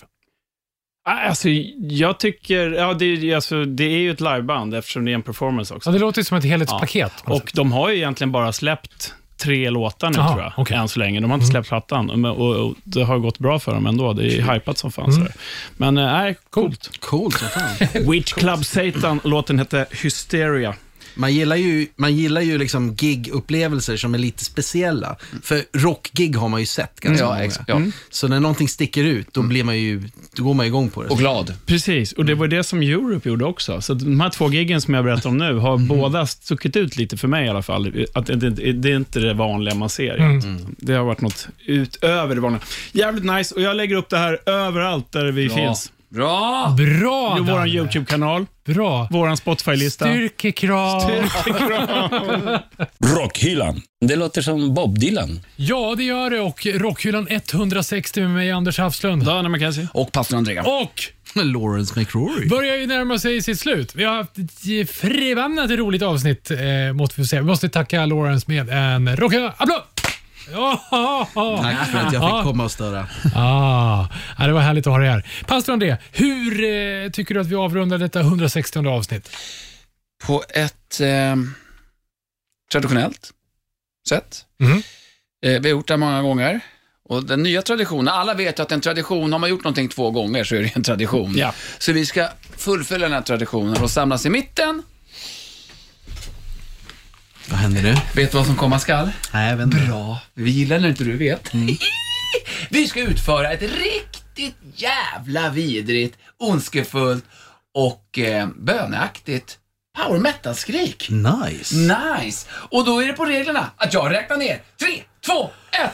Ah, Alltså, jag tycker, ja, det, är- alltså, det är ju ett liveband eftersom det är en performance också. Ja, det låter ju som ett helhetspaket. något Och de har ju egentligen bara släppt tre låtar nu, Jaha, tror jag, okej. än så länge. De har inte släppt plattan och, och, och det har gått bra för dem ändå. Det är hypat som fan. sådär. Men eh, nej, coolt. Coolt som fan. Witch Club Satan, låten hette Hysteria. Man gillar ju, man gillar ju liksom gig-upplevelser som är lite speciella. För rockgig har man ju sett ganska Ja, många. ex- ja. Så när någonting sticker ut, då, blir man ju, då går man igång på det. Och glad. Precis, och det var det som Europe gjorde också. Så de här två giggen som jag berättar om nu har båda stuckit ut lite för mig i alla fall. Att det, det, det är inte det vanliga man ser. egentligen. Det har varit något utöver det vanliga. Jävligt nice och jag lägger upp det här överallt där vi finns. Bra! Bra, vår. YouTube-kanal, Bra. vår Spotify-lista. Styrkekrav. (laughs) Rockhyllan. Det låter som Bob Dylan. Ja, det gör det. Och Rockhyllan 160 med mig, Anders Hafslund. Dana McKenzie. Och pastor Andrea. Och Lawrence McRory. börjar ju närma sig sitt slut. Vi har haft ett förbannat roligt avsnitt, eh, måste vi säga. Vi måste tacka Lawrence med en Rockhyllan-applåd! Ja, Tack för att jag Ja. fick komma och störa. Ah, ja, det var härligt att ha dig här. Pastor André, hur eh, tycker du att vi avrundar detta 160 avsnitt? På ett eh, traditionellt sätt. Mhm. Eh, vi har gjort det många gånger. Och den nya traditionen, alla vet att en tradition, har man gjort någonting två gånger så är det en tradition. Ja. Så vi ska fullfölja den här traditionen och samlas i mitten. Vad händer nu? Vet du vad som komma skall? Nej, jag vet inte. Bra. Vi gillar när inte du vet. (laughs) vi ska utföra ett riktigt jävla vidrigt, ondskefullt och eh, böneaktigt power metal-skrik. Nice. Nice! Och då är det på reglerna att jag räknar ner. Tre, två, ett.